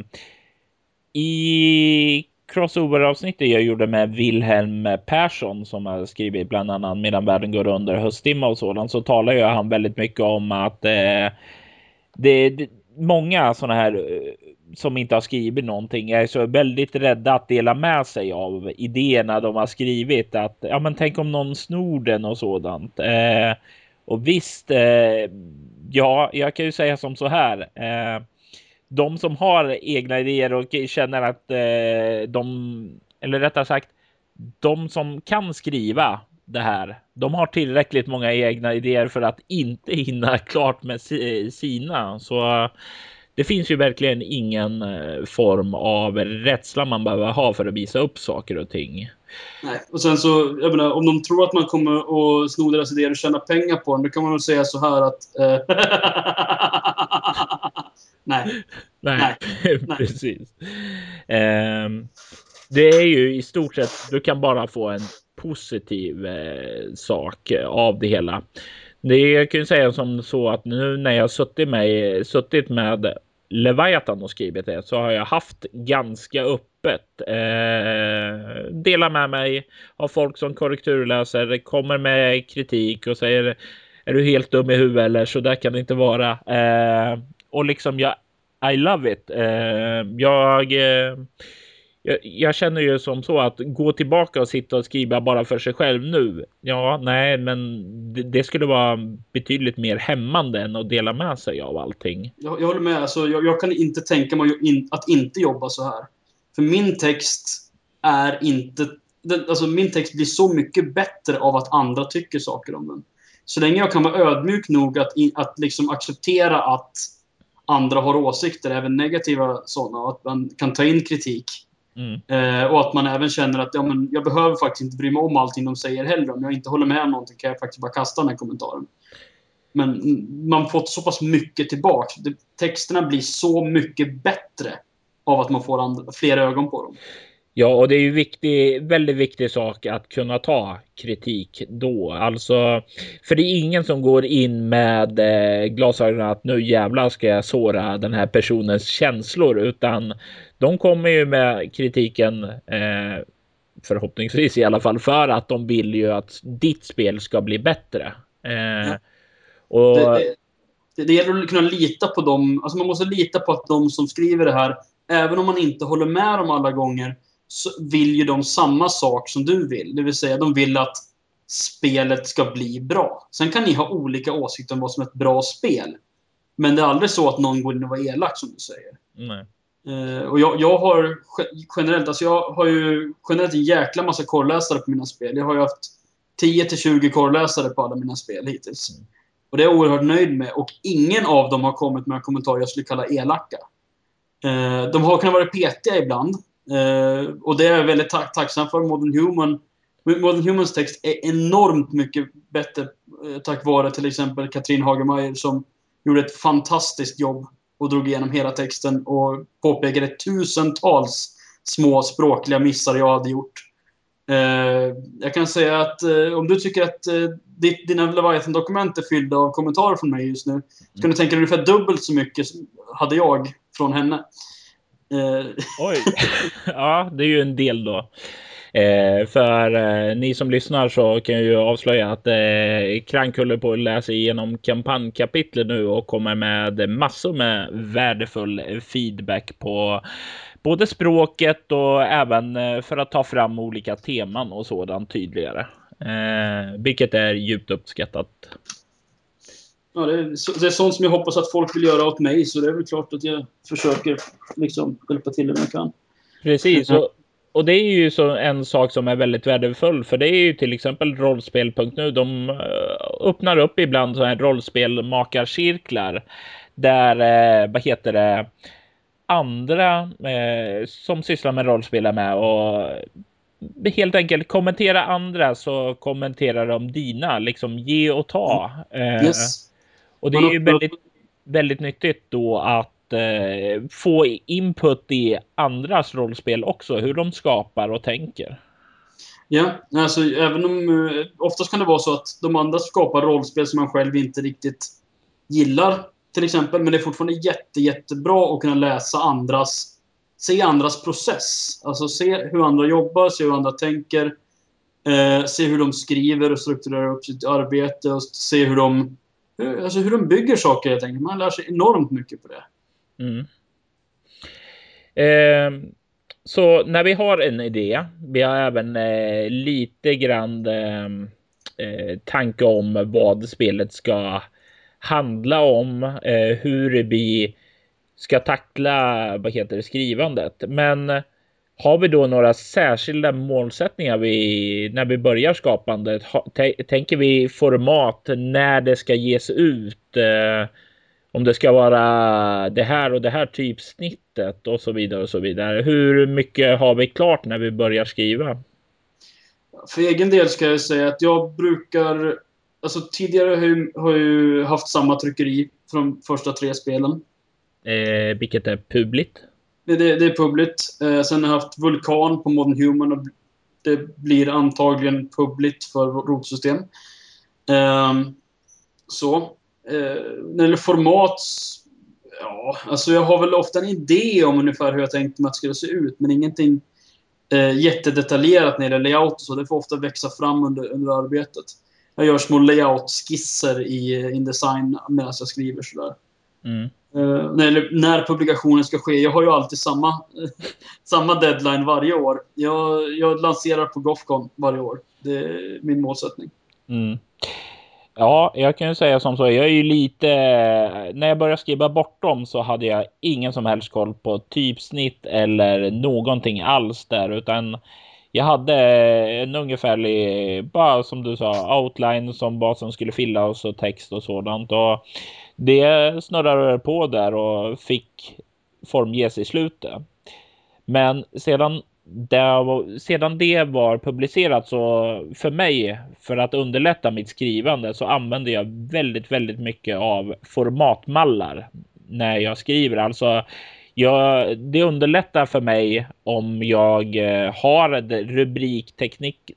I crossover-avsnittet jag gjorde med Wilhelm Persson som har skrivit bland annat Medan världen går under höstdimma och sådant så talar ju han väldigt mycket om att eh, det, det många sådana här eh, som inte har skrivit någonting är så väldigt rädda att dela med sig av idéerna de har skrivit. Att ja, men tänk om någon snor den och sådant. Eh, och visst, eh, ja, jag kan ju säga som så här. Eh, de som har egna idéer och känner att eh, de, eller rättare sagt, de som kan skriva det här, de har tillräckligt många egna idéer för att inte hinna [laughs] klart med sina. Så eh, det finns ju verkligen ingen eh, form av rädsla man behöver ha för att visa upp saker och ting. Nej, och sen så, jag menar, om de tror att man kommer att sno deras idéer och tjäna pengar på dem, då kan man väl säga så här att... Eh, [laughs] nej. Nej, Nej. [laughs] precis. Um, det är ju i stort sett, du kan bara få en positiv eh, sak av det hela. Det jag kan säga som så att nu när jag suttit med, suttit med Leviathan och skrivit det så har jag haft ganska öppet. Eh, dela med mig av folk som korrekturläser, kommer med kritik och säger är du helt dum i huvudet eller så där kan det inte vara. Eh, och liksom jag I love it. Eh, jag eh, jag, jag, känner ju som så att gå tillbaka och sitta och skriva bara för sig själv nu. Ja, nej, men det, det skulle vara betydligt mer hämmande än att dela med sig av allting. Jag, jag håller med. Alltså, jag, jag kan inte tänka mig att inte jobba så här. För min text är inte... Alltså min text blir så mycket bättre av att andra tycker saker om den. Så länge jag kan vara ödmjuk nog att, att liksom acceptera att andra har åsikter, även negativa sådana, och att man kan ta in kritik Mm. Eh, och att man även känner att ja, men jag behöver faktiskt inte bry mig om allting de säger heller. Om jag inte håller med om någonting kan jag faktiskt bara kasta den här kommentaren. Men man får så pass mycket tillbaka. Texterna blir så mycket bättre av att man får andra, fler ögon på dem. Ja, och det är ju viktig, väldigt viktig sak att kunna ta kritik då. Alltså, för det är ingen som går in med eh, glasögonen att nu jävlar ska jag såra den här personens känslor, utan de kommer ju med kritiken eh, förhoppningsvis i alla fall för att de vill ju att ditt spel ska bli bättre. Eh, och... Det, det, det gäller att kunna lita på dem. Alltså man måste lita på att de som skriver det här, även om man inte håller med dem alla gånger, så vill ju de samma sak som du vill. Det vill säga, de vill att spelet ska bli bra. Sen kan ni ha olika åsikter om vad som är ett bra spel. Men det är aldrig så att någon går in och var elak, som du säger. Nej. Uh, och jag, jag har generellt, alltså jag har ju generellt en jäkla massa korrläsare på mina spel. Jag har ju haft 10-20 korrläsare på alla mina spel hittills. Mm. Och det är jag oerhört nöjd med. Och ingen av dem har kommit med kommentarer jag skulle kalla elaka. Eh, de har kunnat vara petiga ibland. Eh, och det är jag väldigt tack tacksam för. Modern Human Modern Humans text är enormt mycket bättre eh, tack vare till exempel Katrin Hagemeyer som gjorde ett fantastiskt jobb och drog igenom hela texten och påpekade tusentals små språkliga missar jag hade gjort. Eh, jag kan säga att eh, om du tycker att eh, ditt, dina Leviathan-dokument är fyllda av kommentarer från mig just nu, så kan du tänka dig ungefär dubbelt så mycket hade jag från henne. Eh. Oj! [laughs] ja, det är ju en del då. Eh, för eh, ni som lyssnar så kan jag ju avslöja att eh, Krank håller på att läsa igenom kampanjkapitlet nu och kommer med massor med värdefull feedback på både språket och även eh, för att ta fram olika teman och sådant tydligare. Eh, vilket är djupt uppskattat. Ja, det, är, det är sånt som jag hoppas att folk vill göra åt mig, så det är väl klart att jag försöker liksom hjälpa till om jag kan. Precis, och och det är ju så en sak som är väldigt värdefull, för det är ju till exempel rollspel.nu. De eh, öppnar upp ibland så här rollspelmakarcirklar där, eh, vad heter det, andra eh, som sysslar med rollspel är med och helt enkelt kommentera andra så kommenterar de dina, liksom ge och ta. Mm. Yes. Och det är ju väldigt, väldigt nyttigt då att eh, få input i andras rollspel också, hur de skapar och tänker. Ja, alltså även om... Eh, oftast kan det vara så att de andra skapar rollspel som man själv inte riktigt gillar, till exempel. Men det är fortfarande jätte, jättebra att kunna läsa andras... Se andras process. Alltså se hur andra jobbar, se hur andra tänker. Eh, se hur de skriver och strukturerar upp sitt arbete och se hur de... Hur, alltså hur de bygger saker helt enkelt. Man lär sig enormt mycket på det. Mm. Eh, så när vi har en idé, vi har även eh, lite grann ehm, eh, tanke om vad spelet ska handla om, eh, hur vi ska tackla vad heter det, skrivandet. Men har vi då några särskilda målsättningar vi, när vi börjar skapandet? tänker vi format när det ska ges ut? Eh, om det ska vara det här och det här typsnittet och så vidare och så vidare. Hur mycket har vi klart när vi börjar skriva? För egen del ska jag säga att jag brukar... Alltså tidigare har jag, har jag haft samma tryckeri från första tre spelen. Eh, vilket är publikt? Det, det, är publikt. Eh, sen har jag haft Vulkan på Modern Human och det blir antagligen publikt för rotsystem. Eh, så. Eh, när det gäller format Ja, alltså jag har väl ofta en idé om ungefär hur jag tänkte mig att det skulle se ut, men ingenting eh, jättedetaljerat när det gäller layout och så. Det får ofta växa fram under, under arbetet. Jag gör små layout-skisser i eh, Indesign medan jag skriver sådär. Mm. Uh, när, när, publikationen ska ske. Jag har ju alltid samma, [laughs] samma deadline varje år. Jag, jag lanserar på Gothcon varje år. Det är min målsättning. Mm. Ja, jag kan ju säga som så. Jag är ju lite... När jag började skriva bortom så hade jag ingen som helst koll på typsnitt eller någonting alls där, utan jag hade en ungefärlig, bara som du sa, outline som vad som skulle fylla och så text och sådant. Och det snurrade på där och fick formges i slutet. Men sedan det, sedan det var publicerat så för mig, för att underlätta mitt skrivande, så använder jag väldigt, väldigt mycket av formatmallar när jag skriver. Alltså, jag, det underlättar för mig om jag eh, har rubrikteknik,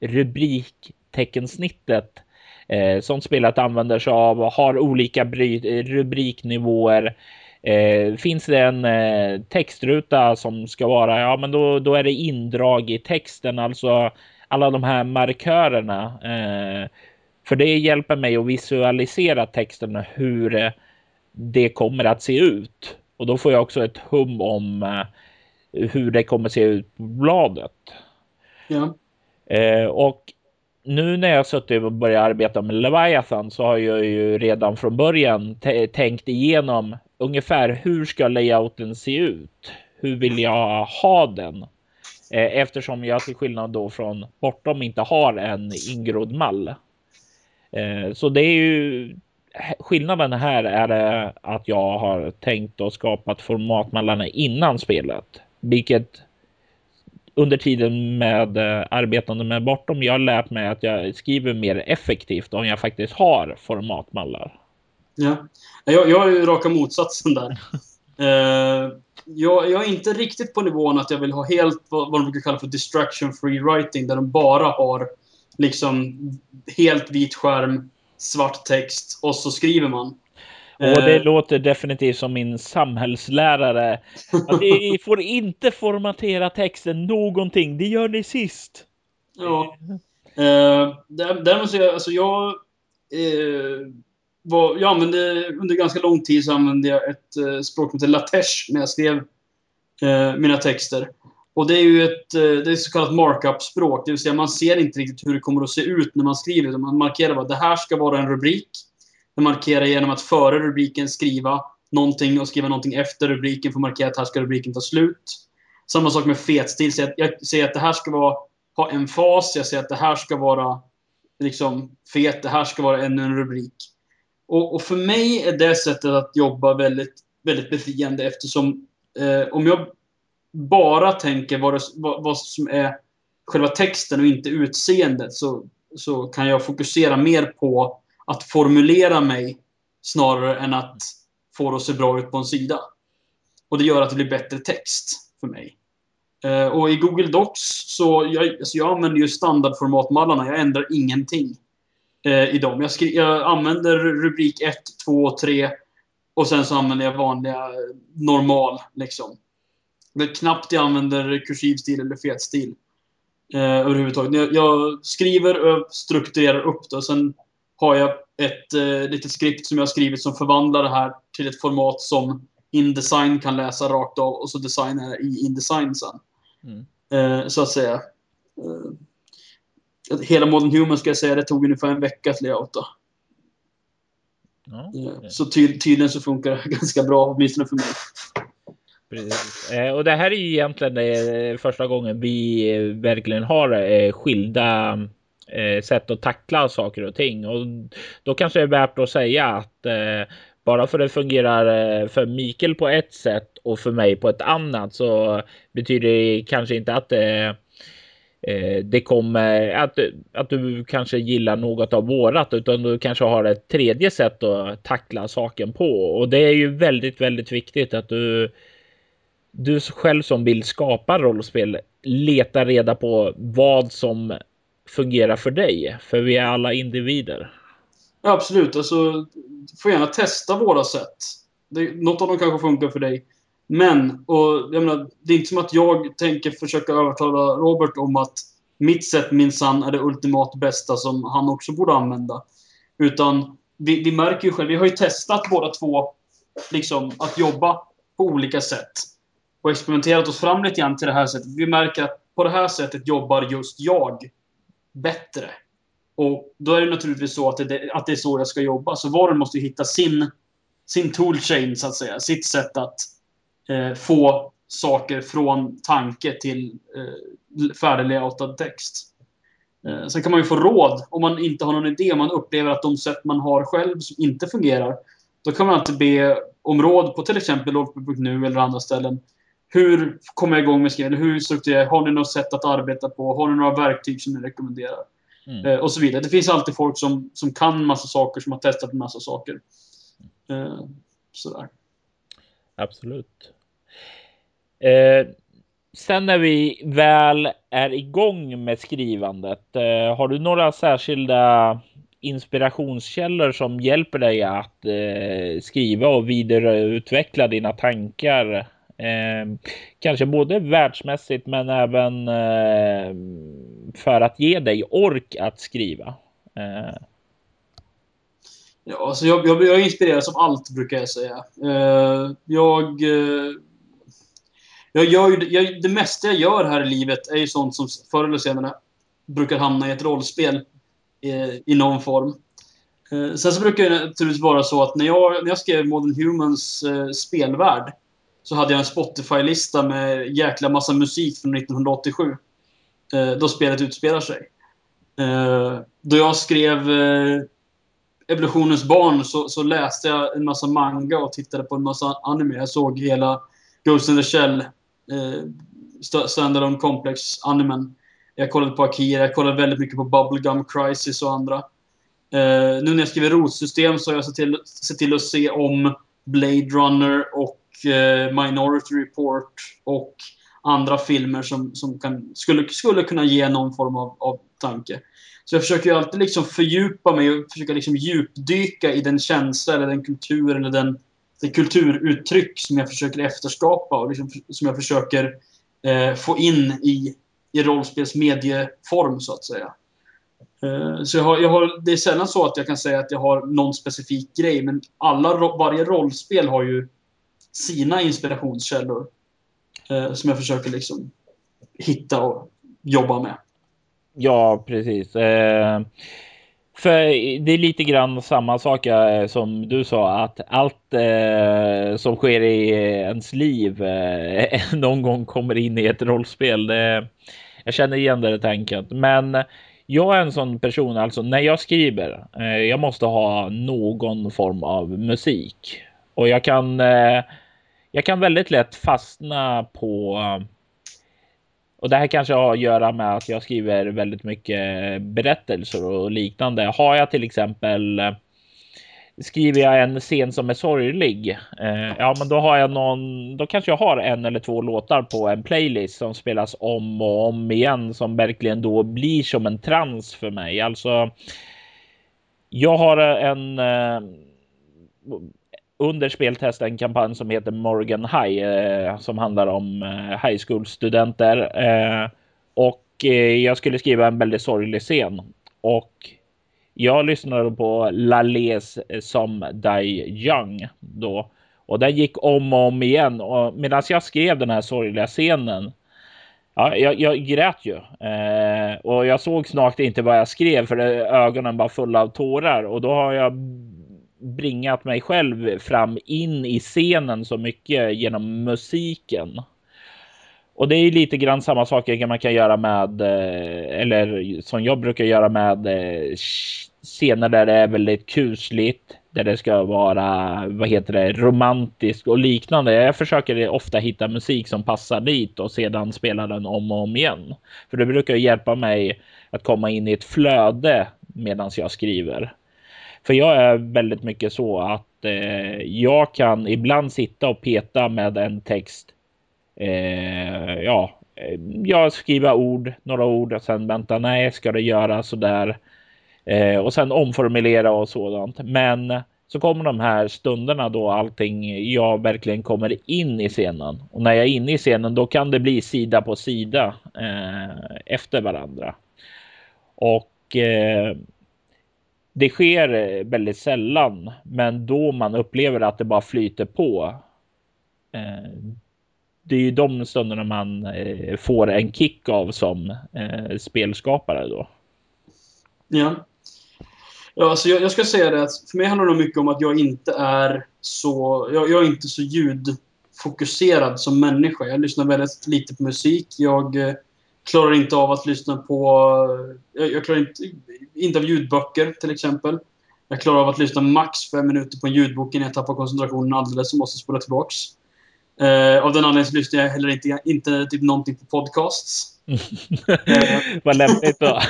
rubrikteckensnittet eh, som spelet använder sig av har olika rubriknivåer Eh, finns det en eh, textruta som ska vara, ja men då, då är det indrag i texten, alltså alla de här markörerna. Eh, för det hjälper mig att visualisera texten hur eh, det kommer att se ut. Och då får jag också ett hum om eh, hur det kommer se ut på bladet. Ja. Eh, och nu när jag suttit och börjat arbeta med Leviathan så har jag ju redan från början tänkt igenom ungefär hur ska layouten se ut? Hur vill jag ha den? Eh, eftersom jag till skillnad då från bortom inte har en ingrodd mall. Eh, så det är ju eh, skillnaden här är eh, att jag har tänkt och skapat formatmallarna innan spelet, vilket under tiden med eh, arbetande med bortom jag har lärt mig att jag skriver mer effektivt om jag faktiskt har formatmallar. Ja. Jag, jag är ju raka motsatsen där. uh, [laughs] jag, jag, är inte riktigt på nivån att jag vill ha helt vad, vad de brukar kalla för distraction free writing, där de bara har liksom helt vit skärm, svart text och så skriver man. Och det uh, låter definitivt som min samhällslärare. Att ni får inte formatera texten någonting. Det gör ni sist. Ja. Uh, däremot så jag, alltså jag uh, var, jag använde, under ganska lång tid så använde jag ett eh, språk som heter latesh när jag skrev eh, mina texter. Och det är ju ett, eh, det är så kallat markup-språk, det vill säga man ser inte riktigt hur det kommer att se ut när man skriver. Man markerar bara det här ska vara en rubrik. Man markerar genom att före rubriken skriva någonting och skriva någonting efter rubriken för att markera att här ska rubriken ta slut. Samma sak med fetstil. Så jag säger att det här ska vara, ha en fas. Jag säger att det här ska vara liksom fet. Det här ska vara ännu en rubrik. Och, och, för mig är det sättet att jobba väldigt, väldigt befriande eftersom eh, om jag bara tänker vad, det, vad, vad, som är själva texten och inte utseendet så, så kan jag fokusera mer på att formulera mig snarare än att få det att se bra ut på en sida. Och det gör att det blir bättre text för mig. Uh, och i Google Docs så jag, alltså jag använder ju standardformatmallarna. Jag ändrar ingenting uh, i dem. Jag, skri- jag använder rubrik 1, 2 och 3 och sen så använder jag vanliga eh, normal. Liksom. Det är knappt jag använder kursivstil eller fetstil. Eh, överhuvudtaget. Jag, jag skriver och strukturerar upp det och sen har jag ett eh, litet skript som jag har skrivit som förvandlar det här till ett format som Indesign kan läsa rakt av och så designar i Indesign sen. Mm. Eh, så att säga. Eh, hela Modern Human ska jag säga, det tog ungefär en vecka att layouta. Ja, okay. Så ty tydligen så funkar det [laughs] ganska bra, åtminstone för mig. Precis. Eh, och det här är ju egentligen eh, första gången vi eh, verkligen har skilda Eh, sätt att tackla saker och ting. Och då kanske det är värt att säga att eh, bara för det fungerar eh, för Mikael på ett sätt och för mig på ett annat så betyder det kanske inte att det det kommer att, att du kanske gillar något av vårat utan du kanske har ett tredje sätt att tackla saken på och det är ju väldigt, väldigt viktigt att du du själv som vill skapa rollspel letar reda på vad som fungerar för dig. För vi är alla individer. Ja, absolut. Alltså, du får gärna testa våra sätt. Det, något av dem kanske funkar för dig. Men, och jag menar, det är inte som att jag tänker försöka övertala Robert om att mitt sätt minsann är det ultimat bästa som han också borde använda. Utan vi, vi märker ju själv, vi har ju testat båda två liksom att jobba på olika sätt och experimenterat oss fram lite grann till det här sättet. Vi märker att på det här sättet jobbar just jag bättre. Och då är det naturligtvis så att det, att det är så jag ska jobba. Så var och en måste hitta sin, sin toolchain, så att säga. Sitt sätt att eh, få saker från tanke till eh, färdiglayoutad text. Eh, sen kan man ju få råd om man inte har någon idé, om man upplever att de sätt man har själv som inte fungerar. Då kan man alltid be om råd på till exempel Lolp.nu eller andra ställen. Hur kommer jag igång med skrivande? Hur strukturerar Har ni något sätt att arbeta på? Har ni några verktyg som ni rekommenderar? Mm. Eh, och så vidare. Det finns alltid folk som, som kan massa saker, som har testat massa saker. Eh, sådär. Absolut. Eh, sen när vi väl är igång med skrivandet, eh, har du några särskilda inspirationskällor som hjälper dig att eh, skriva och vidareutveckla dina tankar Ehm, kanske både världsmässigt men även eh, för att ge dig ork att skriva. Eh. Ja, alltså jag, jag, jag inspireras av allt brukar jag säga. Eh, jag, eh, jag gör ju, jag, det mesta jag gör här i livet är ju sånt som förr eller senare brukar hamna i ett rollspel eh, i någon form. Eh, sen så brukar det naturligtvis vara så att när jag, när jag skrev Modern Humans eh, spelvärld så hade jag en Spotify-lista med jäkla massa musik från 1987. Eh, då spelet utspelar sig. Eh, då jag skrev eh, Evolutionens barn så, så, läste jag en massa manga och tittade på en massa anime. Jag såg hela Ghost in the Shell, eh, Standalone Complex-animen. Jag kollade på Akira, jag kollade väldigt mycket på Bubblegum Crisis och andra. Eh, nu när jag skriver rotsystem så har jag sett till, sett till att se om Blade Runner och Eh, Minority Report och andra filmer som, som kan, skulle, skulle kunna ge någon form av, av tanke. Så jag försöker ju alltid liksom fördjupa mig och försöka liksom djupdyka i den känsla eller den kultur eller den, det kulturuttryck som jag försöker efterskapa och liksom, som jag försöker eh, få in i, i rollspelsmedieform så att säga. Eh, så jag har, jag har, det är sällan så att jag kan säga att jag har någon specifik grej, men alla, varje rollspel har ju sina inspirationskällor. Eh, som jag försöker liksom hitta och jobba med. Ja, precis. Eh, för det är lite grann samma sak eh, som du sa att allt eh, som sker i ens liv eh, [laughs] någon gång kommer in i ett rollspel. Det, jag känner igen det tänket, men jag är en sån person, alltså när jag skriver, eh, jag måste ha någon form av musik och jag kan eh, jag kan väldigt lätt fastna på eh, och det här kanske har att göra med att jag skriver väldigt mycket berättelser och liknande. Har jag till exempel eh, skriver jag en scen som är sorglig, eh, ja, men då har jag någon. Då kanske jag har en eller två låtar på en playlist som spelas om och om igen som verkligen då blir som en trans för mig. Alltså. Jag har en eh, under speltest en kampanj som heter Morgan High eh, som handlar om eh, high school studenter. Eh, och eh, jag skulle skriva en väldigt sorglig scen och jag lyssnade på Lales eh, som Die Young då Och den gick om och om igen. Och medan jag skrev den här sorgliga scenen. Ja, jag, jag grät ju. Eh, och jag såg snart inte vad jag skrev för ögonen var fulla av tårar. Och då har jag bringat mig själv fram in i scenen så mycket genom musiken. Och det är lite grann samma saker man kan göra med, eh, eller som jag brukar göra med eh, scener där det är väldigt kusligt, där det ska vara, vad heter det, romantiskt och liknande. Jag försöker ofta hitta musik som passar dit och sedan spela den om och om igen. För det brukar hjälpa mig att komma in i ett flöde medan jag skriver. För jag är väldigt mycket så att eh, jag kan ibland sitta och peta med en text. Eh, ja, eh, jag skriver ord, några ord och sen vänta, nej, ska det göra så där? Eh, och sen omformulera och sådant. Men så kommer de här stunderna då allting jag verkligen kommer in i scenen. Och när jag är inne i scenen då kan det bli sida på sida eh, efter varandra. Och eh, det sker eh, väldigt sällan, men då man upplever att det bara flyter på. Eh, det är ju de stunderna man eh, får en kick av som eh, spelskapare då. Ja. Ja, alltså jag, jag, ska säga det att för mig handlar det mycket om att jag inte är så, jag, jag, är inte så ljudfokuserad som människa. Jag lyssnar väldigt lite på musik. Jag eh, klarar inte av att lyssna på, jag, jag klarar inte, inte av ljudböcker till exempel. Jag klarar av att lyssna max fem minuter på en ljudbok innan jag tappar koncentrationen alldeles och måste spola tillbaks. Eh, av den anledningen lyssnar jag heller inte, inte typ någonting på podcasts. [laughs] Vad lämpligt då. [laughs]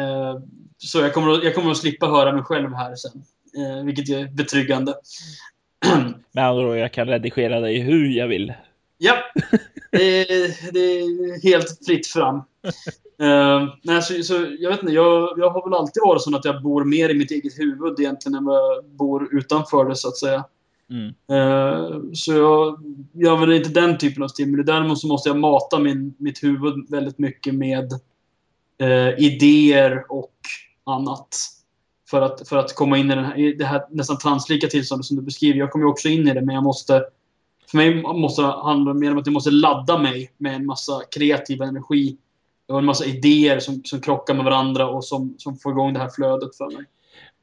eh, så jag kommer, att, jag kommer att slippa höra mig själv här sen. Eh, vilket är betryggande. [clears throat] Andra ord, jag kan redigera dig hur jag vill. Ja, det är, det är helt fritt fram. Uh, nej, så, så, jag vet inte, jag, jag har väl alltid varit så att jag bor mer i mitt eget huvud egentligen än vad jag bor utanför det så att säga. Mm. Uh, så jag gör väl inte den typen av stimuli. Däremot så måste jag mata min, mitt huvud väldigt mycket med uh, idéer och annat. För att, för att komma in i, den här, i det här nästan translika tillståndet som du beskriver. Jag kommer också in i det, men jag måste för mig måste det handla mer om att jag måste ladda mig med en massa kreativ energi. Och en massa idéer som, som krockar med varandra och som, som får igång det här flödet för mig.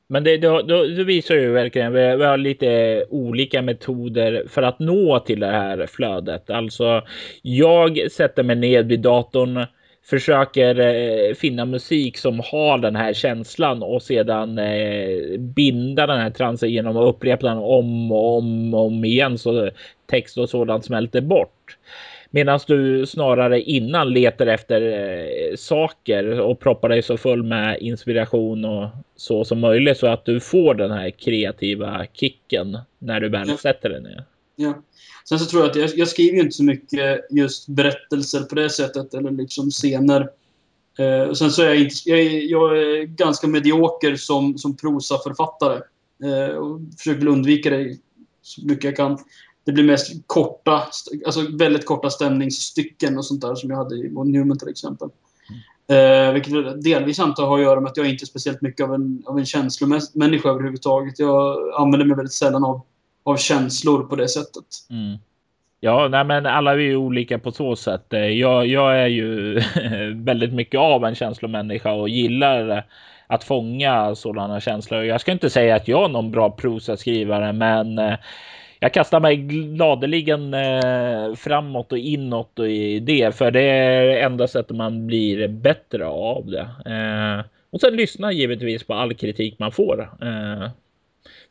Men det, då, då, då visar ju verkligen vi, vi har lite olika metoder för att nå till det här flödet. Alltså, jag sätter mig ned vid datorn försöker eh, finna musik som har den här känslan och sedan eh, binda den här transen genom att upprepa den om och om, och om igen så text och sådant smälter bort. Medan du snarare innan letar efter eh, saker och proppar dig så full med inspiration och så som möjligt så att du får den här kreativa kicken när du väl sätter dig ner. Ja. Sen så tror jag att jag, jag skriver ju inte så mycket just berättelser på det sättet, eller liksom scener. Eh, sen så är jag, inte, jag, är, jag är ganska medioker som, som prosaförfattare. Eh, och försöker undvika det så mycket jag kan. Det blir mest korta, alltså väldigt korta stämningsstycken och sånt där som jag hade i Monument Newman till exempel. Eh, vilket delvis antar har att göra med att jag inte är speciellt mycket av en, av en känslomänniska överhuvudtaget. Jag använder mig väldigt sällan av av känslor på det sättet. Mm. Ja, nej, men alla är ju olika på så sätt. Eh, jag, jag är ju [laughs] väldigt mycket av en känslomänniska och gillar eh, att fånga sådana känslor. Jag ska inte säga att jag är någon bra prosaskrivare, men eh, jag kastar mig gladeligen framåt och inåt och i det, för det är enda sättet man blir bättre av det. Och sen lyssna givetvis på all kritik man får.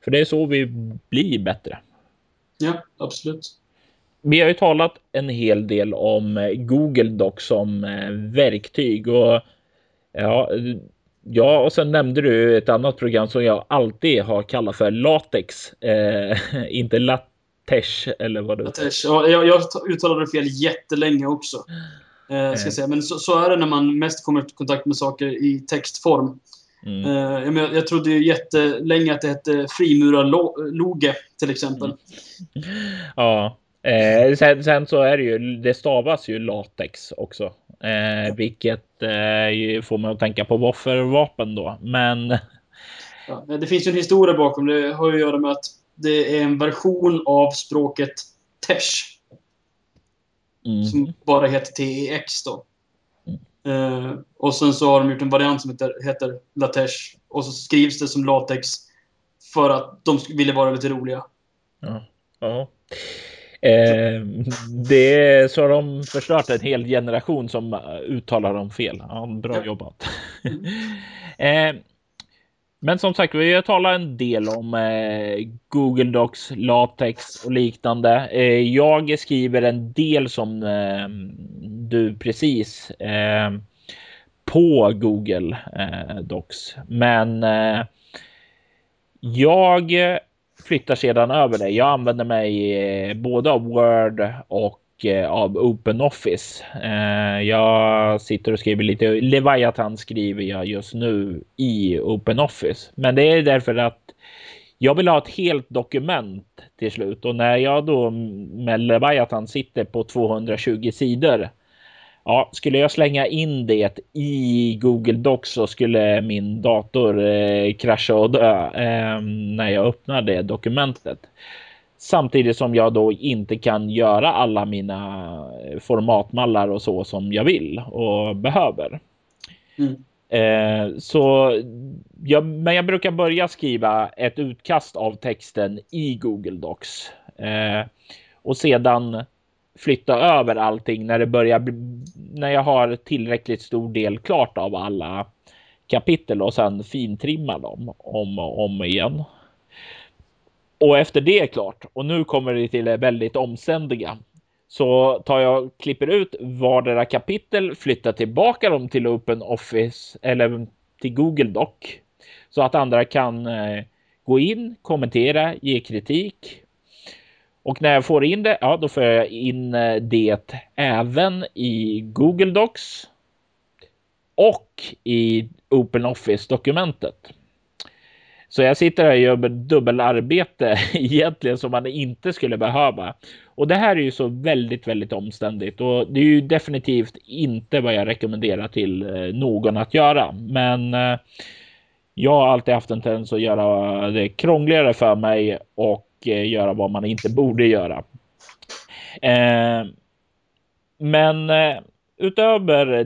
För det är så vi blir bättre. Ja, absolut. Vi har ju talat en hel del om Google Docs som eh, verktyg och ja, ja, och sen nämnde du ett annat program som jag alltid har kallat för Latex, eh, [laughs] inte Latex eller vad du Latex. Ja, jag, jag uttalade det fel jättelänge också. Eh, ska eh. säga. Men så, så, är det när man mest kommer i kontakt med saker i textform. Mm. Uh, jag, jag trodde ju jättelänge att det hette frimurarloge till exempel. Mm. [laughs] Ja, eh, sen, sen, så är det ju, det stavas ju latex också. Eh, vilket eh, får mig att tänka på voffervapen då. Men... [laughs] Ja, det finns ju en historia bakom det. har ju att göra med att det är en version av språket Tesh. Mm. Som bara heter TEX då. Mm. Eh, och sen så har de gjort en variant som heter, heter Latesh. Och så skrivs det som latex. För att de ville vara lite roliga. Ja. ja. Eh, det så har de förstört en hel generation som uttalar dem fel. Ja, bra jobbat. [laughs] eh, men som sagt, vi har talat en del om eh, Google Docs, LaTeX och liknande. Eh, jag skriver en del som eh, du precis eh, på Google eh, Docs, men eh, jag flyttar sedan över det. Jag använder mig eh, både av Word och Eh, av OpenOffice. Office. Eh, jag sitter och skriver lite. Leviathan skriver jag just nu i OpenOffice, men det är därför att jag vill ha ett helt dokument till slut och när jag då med Leviathan sitter på 220 sidor. Ja, skulle jag slänga in det i Google Docs så skulle min dator eh, krascha och dö eh, när jag öppnar det dokumentet. Samtidigt som jag då inte kan göra alla mina formatmallar och så som jag vill och behöver. Mm. Eh, så jag, men jag brukar börja skriva ett utkast av texten i Google Docs eh, och sedan flytta över allting när det börjar när jag har tillräckligt stor del klart av alla kapitel och sen fintrimma dem om och om igen. Och efter det är klart och nu kommer det till det väldigt omständiga så tar jag klipper ut vardera kapitel, flyttar tillbaka dem till Open Office eller till Google Doc så att andra kan eh, gå in, kommentera, ge kritik. Och när jag får in det, ja, då får jag in eh, det även i Google Docs och i Open Office dokumentet. Så jag sitter här och gör dubbelarbete [laughs] egentligen som man inte skulle behöva. Och det här är ju så väldigt, väldigt omständigt och det är ju definitivt inte vad jag rekommenderar till eh, någon att göra. Men eh, jag har alltid haft en tendens att göra det krångligare för mig och eh, göra vad man inte borde göra. Men utöver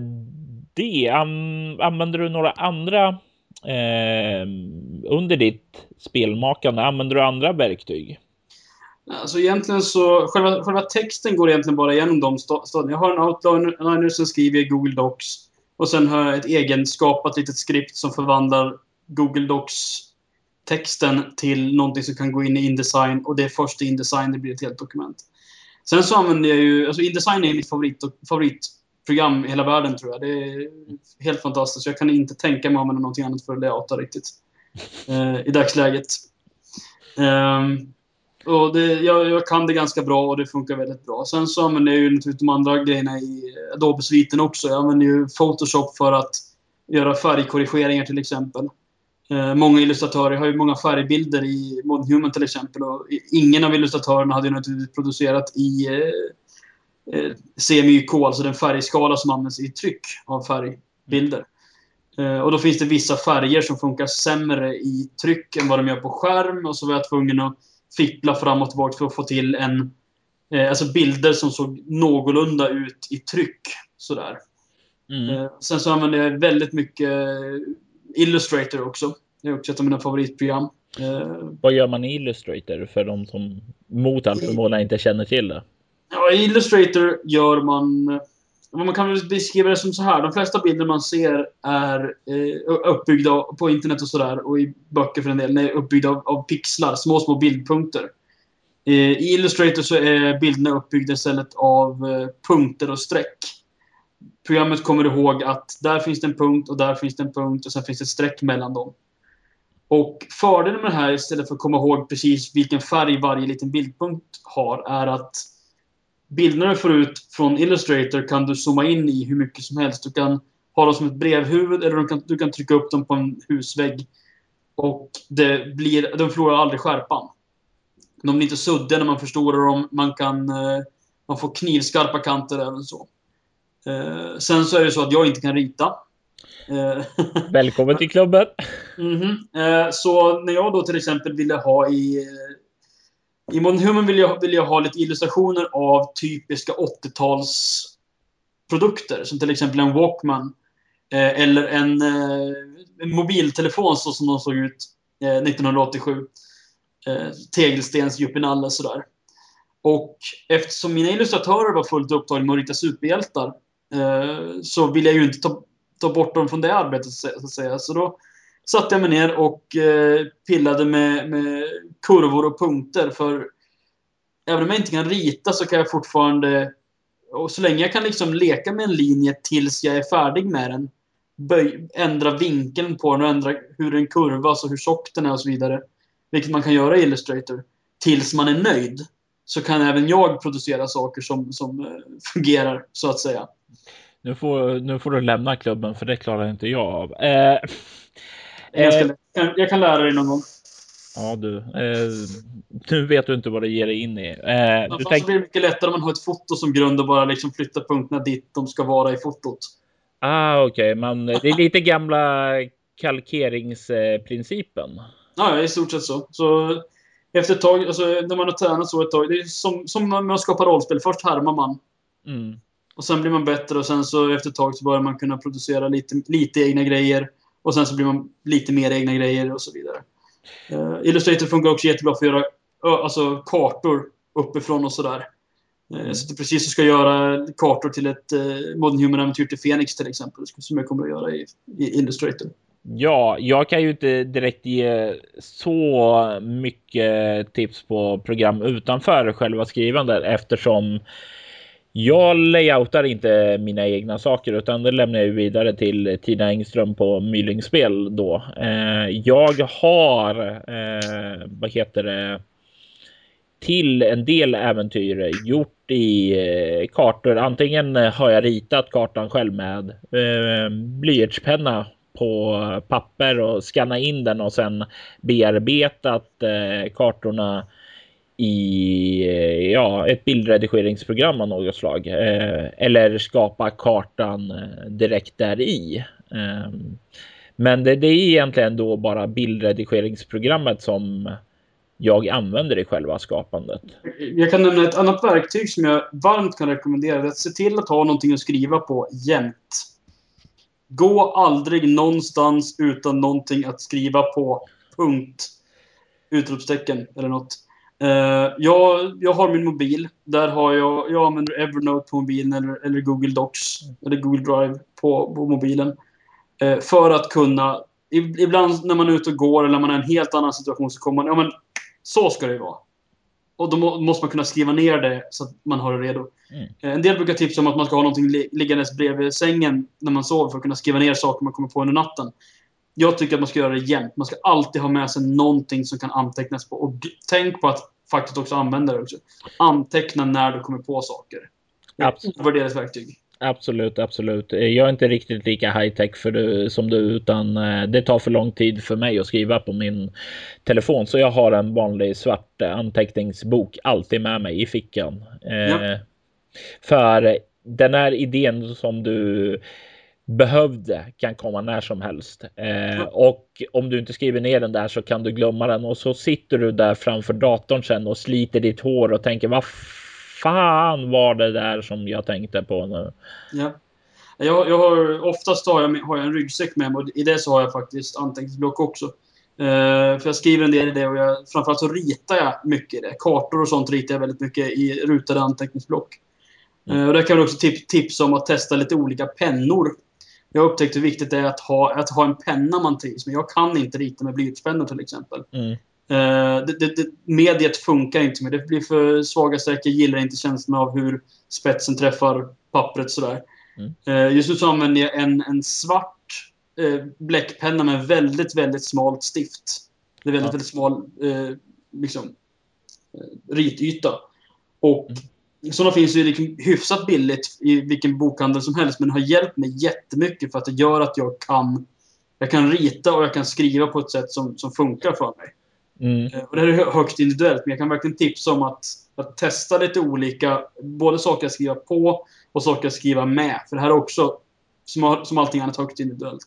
det, använder du några andra eh, under ditt spelmakande? Använder du andra verktyg? Alltså egentligen så, själva, själva texten går egentligen bara igenom de stadierna. Jag har en outliner som skriver i Google Docs. Och sen har jag ett egenskapat litet skript som förvandlar Google Docs-texten till någonting som kan gå in i Indesign. Och det är först i Indesign det blir ett helt dokument. Sen så använder jag ju, alltså Indesign är mitt favorit, favoritprogram i hela världen tror jag. Det är helt fantastiskt. Jag kan inte tänka mig att använda någonting annat för att layouta riktigt. [laughs] Eh, I dagsläget. Ehm, och det, jag, jag kan det ganska bra och det funkar väldigt bra. Sen så använder jag ju naturligtvis de andra grejerna i Adobe-sviten också. Jag använder ju Photoshop för att göra färgkorrigeringar till exempel. Eh, många illustratörer har ju många färgbilder i Modern Human till exempel. Och ingen av illustratörerna hade ju naturligtvis producerat i eh, eh, CMYK, alltså den färgskala som används i tryck av färgbilder. Eh, och då finns det vissa färger som funkar sämre i tryck än vad de gör på skärm. Och så var jag tvungen att fippla fram och tillbaka för att få till en... Eh, alltså bilder som såg någorlunda ut i tryck. Sådär. Mm. Eh, sen så använder jag väldigt mycket Illustrator också. Det är också ett av mina favoritprogram. Eh, Vad gör man i Illustrator för de som mot all förmodan inte känner till det? Ja, i Illustrator gör man... Man kan väl beskriva det som så här. De flesta bilder man ser är eh, uppbyggda på internet och sådär, och i böcker för en del, är uppbyggda av, av pixlar, små, små bildpunkter. Eh, I Illustrator så är bilderna uppbyggda istället av eh, punkter och streck. Programmet kommer ihåg att där finns det en punkt och där finns det en punkt och sen finns det ett streck mellan dem. Och fördelen med det här, istället för att komma ihåg precis vilken färg varje liten bildpunkt har, är att bilderna du får ut från Illustrator kan du zooma in i hur mycket som helst. Du kan ha dem som ett brevhuvud eller du kan, du kan trycka upp dem på en husvägg. Och det blir, de förlorar aldrig skärpan. De blir inte suddiga när man förstorar dem. Man kan eh, man får knivskarpa kanter även så. Eh, sen så är det så att jag inte kan rita. Eh, [laughs] Välkommen till klubben! Mhm. Eh, Så när jag då till exempel ville ha i, i Modern Human vill jag, vill jag ha lite illustrationer av typiska 80-talsprodukter. Som till exempel en Walkman. Eh, eller en, eh, en, mobiltelefon så som de såg ut eh, 1987. Eh, tegelstens och sådär. Och eftersom mina illustratörer var fullt upptagna med att rita superhjältar eh, så vill jag ju inte ta, ta bort dem från det arbetet så att säga. Så då satte jag mig ner och eh, pillade med, med kurvor och punkter. För även om jag inte kan rita så kan jag fortfarande... Och så länge jag kan liksom leka med en linje tills jag är färdig med den. Böj, ändra vinkeln på den och ändra hur den kurvas alltså och hur tjock den är och så vidare. Vilket man kan göra i Illustrator. Tills man är nöjd. Så kan även jag producera saker som, som eh, fungerar, så att säga. Nu får, nu får du lämna klubben för det klarar inte jag av. Eh, jag, eh, jag kan lära dig någon gång. Ja du, eh, nu vet du inte vad det ger dig in i. Eh, du tänk... blir det mycket lättare om man har ett foto som grund och bara liksom flyttar punkterna dit de ska vara i fotot. Ah, okej, okay. men det är lite gamla kalkeringsprincipen. Ja, i stort sett så. Så efter ett tag, alltså, när man har tränat så ett tag, det är som, som när man skapar rollspel. Först härmar man. Mm. Och sen blir man bättre och sen så efter ett tag så börjar man kunna producera lite, lite egna grejer. Och sen så blir man lite mer egna grejer och så vidare. Uh, Illustrator funkar också jättebra för att göra uh, alltså, kartor uppifrån och sådär. Uh, så precis så ska göra kartor till ett uh, Modern Human-äventyr till Phoenix till exempel. Som jag kommer att göra i, i Illustrator. Ja, jag kan ju inte direkt ge så mycket tips på program utanför själva skrivandet eftersom jag layoutar inte mina egna saker utan det lämnar jag vidare till Tina Engström på Mylingspel då. Eh, jag har, eh, vad heter det, till en del äventyr gjort i eh, kartor. Antingen har jag ritat kartan själv med eh, blyertspenna på papper och skanna in den och sen bearbetat eh, kartorna i eh, ja, ett bildredigeringsprogram av något slag eh, eller skapa kartan eh, direkt där i. Eh, men det, det, är egentligen då bara bildredigeringsprogrammet som jag använder i själva skapandet. Jag kan nämna ett annat verktyg som jag varmt kan rekommendera. Det är att se till att ha någonting att skriva på jämt. Gå aldrig någonstans utan någonting att skriva på. Punkt. Utropstecken eller något. Uh, jag, jag har min mobil. Där har jag, jag använder Evernote på mobilen eller, eller Google Docs eller Google Drive på, på mobilen. Uh, för att kunna... Ibland när man är ute och går eller när man är i en helt annan situation så kommer man... Ja, men så ska det vara. Och då må, måste man kunna skriva ner det så att man har det redo. Mm. Uh, en del brukar tipsa om att man ska ha någonting liggandes bredvid sängen när man sover för att kunna skriva ner saker man kommer på under natten. Jag tycker att man ska göra det jämt. Man ska alltid ha med sig någonting som kan antecknas på. Och tänk på att faktiskt också använda det också. Anteckna när du kommer på saker. Ovärderligt verktyg. Absolut, absolut. Jag är inte riktigt lika high tech för det, som du, utan eh, det tar för lång tid för mig att skriva på min telefon. Så jag har en vanlig svart anteckningsbok alltid med mig i fickan. Eh, ja. För den här idén som du behövde kan komma när som helst. Eh, och om du inte skriver ner den där så kan du glömma den och så sitter du där framför datorn sen och sliter ditt hår och tänker vad fan var det där som jag tänkte på nu? Ja. Jag, jag har, oftast har jag, har jag en ryggsäck med mig och i det så har jag faktiskt anteckningsblock också. Eh, för jag skriver en del i det och jag, framförallt så ritar jag mycket i det. Kartor och sånt ritar jag väldigt mycket i rutade anteckningsblock. Mm. Eh, och där kan jag också tip, tipsa om att testa lite olika pennor jag har upptäckt hur viktigt det är att ha, att ha en penna man trivs med. Jag kan inte rita med blyertspennor till exempel. Mm. Uh, det, det, det, mediet funkar inte med det. blir för svaga streck. Jag gillar inte känslan av hur spetsen träffar pappret sådär. Mm. Uh, just nu så använder jag en, en svart uh, bläckpenna med väldigt, väldigt smalt stift. Det är väldigt, ja. väldigt smal liksom, rityta. Och mm. Sådana finns ju liksom hyfsat billigt i vilken bokhandel som helst, men har hjälpt mig jättemycket för att det gör att jag kan, jag kan rita och jag kan skriva på ett sätt som, som funkar för mig. Mm. Eh, och det här är högst individuellt, men jag kan verkligen tipsa om att, att testa lite olika, både saker att skriva på och saker att skriva med. För det här är också, som, som allting annat, högst individuellt.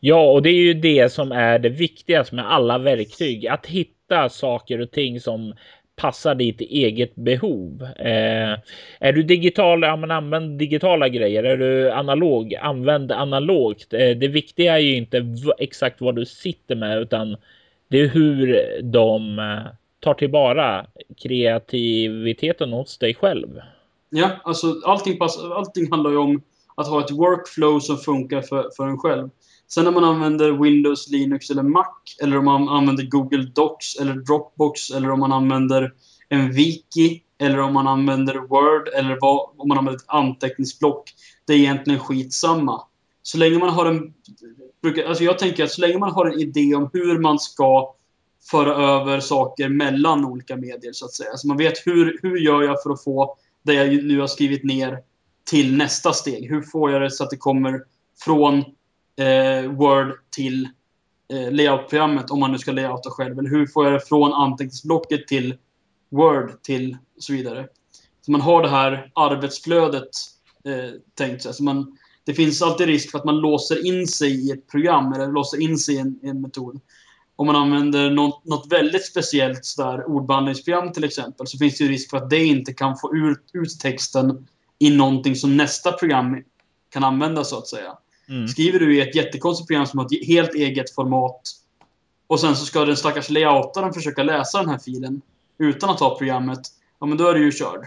Ja, och det är ju det som är det viktigaste med alla verktyg. Att hitta saker och ting som passar ditt eget behov. Eh, är du digital, ja men använd digitala grejer. Är du analog, använd analogt. Eh, det viktiga är ju inte exakt vad du sitter med utan det är hur de eh, tar tillvara kreativiteten hos dig själv. Ja, alltså allting, pass, allting handlar ju om att ha ett workflow som funkar för, för en själv. Sen när man använder Windows, Linux eller Mac, eller om man använder Google Docs eller Dropbox, eller om man använder en wiki, eller om man använder Word, eller vad, om man använder ett anteckningsblock. Det är egentligen skitsamma. Så länge man har en... Alltså jag tänker att så länge man har en idé om hur man ska föra över saker mellan olika medier, så att säga. Så man vet hur, hur gör jag för att få det jag nu har skrivit ner till nästa steg? Hur får jag det så att det kommer från eh, Word till eh, layoutprogrammet om man nu ska layouta själv? Eller hur får jag det från anteckningsblocket till Word till och så vidare? Så man har det här arbetsflödet eh, tänkt sig. Så man, det finns alltid risk för att man låser in sig i ett program eller låser in sig i en, i en metod om man använder något, något väldigt speciellt sådär, ordbehandlingsprogram till exempel, så finns det risk för att det inte kan få ut, ut texten i någonting som nästa program kan använda så att säga. Mm. Skriver du i ett jättekonstigt program som har ett helt eget format och sen så ska den stackars layoutaren försöka läsa den här filen utan att ha programmet, ja men då är du ju körd.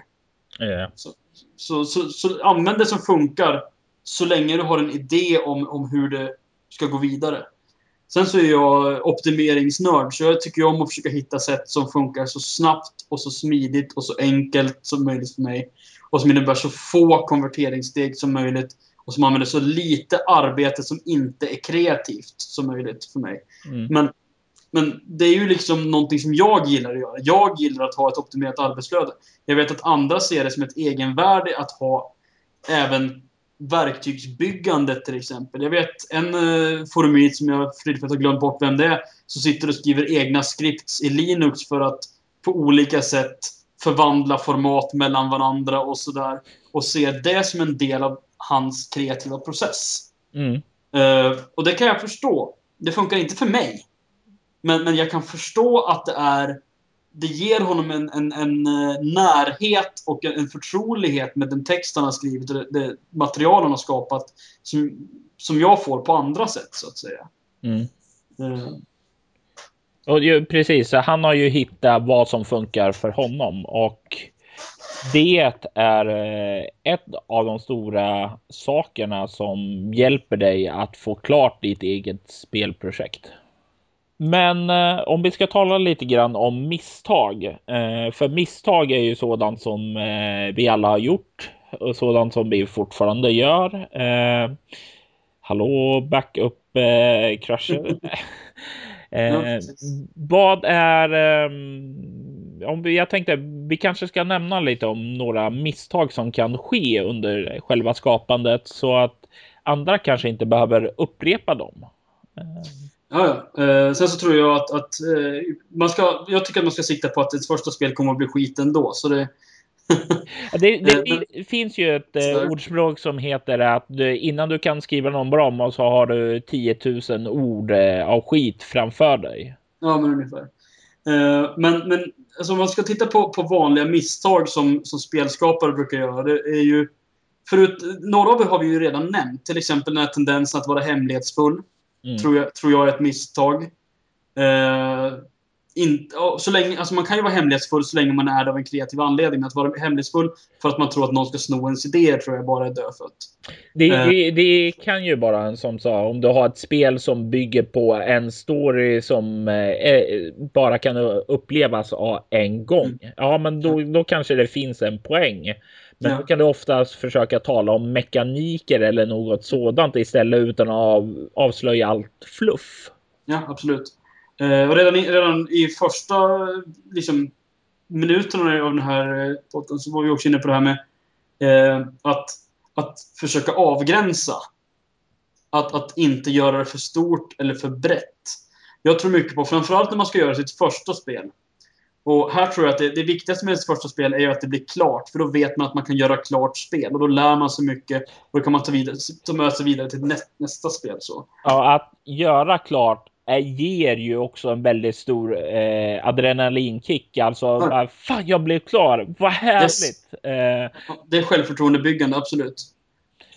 Yeah. Så, så, så, så, använd det som funkar så länge du har en idé om, om hur det ska gå vidare. Sen så är jag optimeringsnörd, så jag tycker om att försöka hitta sätt som funkar så snabbt och så smidigt och så enkelt som möjligt för mig. Och som innebär så få konverteringssteg som möjligt. Och som använder så lite arbete som inte är kreativt som möjligt för mig. Mm. Men, men det är ju liksom någonting som jag gillar att göra. Jag gillar att ha ett optimerat arbetsflöde. Jag vet att andra ser det som ett egenvärde att ha även verktygsbyggandet till exempel. Jag vet en uh, forumit som jag frivilligt har glömt bort vem det är, som sitter och skriver egna scripts i Linux för att på olika sätt förvandla format mellan varandra och sådär. Och ser det som en del av hans kreativa process. Mm. Uh, och det kan jag förstå. Det funkar inte för mig. Men, men jag kan förstå att det är det ger honom en, en, en eh, närhet och en, en förtrolighet med den text han har skrivit och det, det material han har skapat som, som jag får på andra sätt, så att säga. Mm. Uh. Och ju, precis, han har ju hittat vad som funkar för honom och det är eh, ett av de stora sakerna som hjälper dig att få klart ditt eget spelprojekt. Men eh, om vi ska tala lite grann om misstag. Eh, för misstag är ju sådant som vi alla har gjort och sådant som vi fortfarande gör. Hallå, backup [laughs] [laughs] crusher. eh, vad är ehm, om vi, jag tänkte vi kanske ska nämna lite om några misstag som kan ske under själva skapandet så att andra kanske inte behöver upprepa dem. Ja, ja. Eh, sen så tror jag att, att eh, man ska, jag tycker att man ska sikta på att ett första spel kommer att bli skit ändå. Så det, det, det Men, finns ju ett eh, ordspråk som heter att du, innan du kan skriva någon bra så har du 10 000 ord eh, av skit framför dig. Ja, men ungefär. Eh, men men alltså, om man ska titta på, på vanliga misstag som, som spelskapare brukar göra. Det är ju, förut, några av det har vi ju redan nämnt. Till exempel den här tendensen att vara hemlighetsfull. Mm. Tror, jag, tror jag är ett misstag. Eh, in, så länge, alltså man kan ju vara hemlighetsfull så länge man är det av en kreativ anledning. Men att vara hemlighetsfull för att man tror att någon ska sno ens idéer tror jag bara är dödfött. Det, eh. det, det, kan ju bara, som sa, om du har ett spel som bygger på en story som eh, bara kan upplevas en gång. Mm. Ja, men då, då kanske det finns en poäng. Men ja. då kan du oftast försöka tala om mekaniker eller något sådant istället utan att av, avslöja allt fluff. Ja, absolut. Eh, och redan i, redan i första liksom, minuterna av den här eh, podden så var vi också inne på det här med eh, att, att försöka avgränsa. Att, att inte göra det för stort eller för brett. Jag tror mycket på, framförallt när man ska göra sitt första spel, och här tror jag att det, det viktigaste med sitt första spel är att det blir klart. För då vet man att man kan göra klart spel. Och då lär man sig mycket. Och då kan man ta, vidare, ta med sig vidare till nä, nästa spel. Så. Ja, att göra klart ger ju också en väldigt stor eh, adrenalinkick. Alltså, ja. fan jag blev klar. Vad härligt! Yes. Eh, det är självförtroendebyggande, absolut.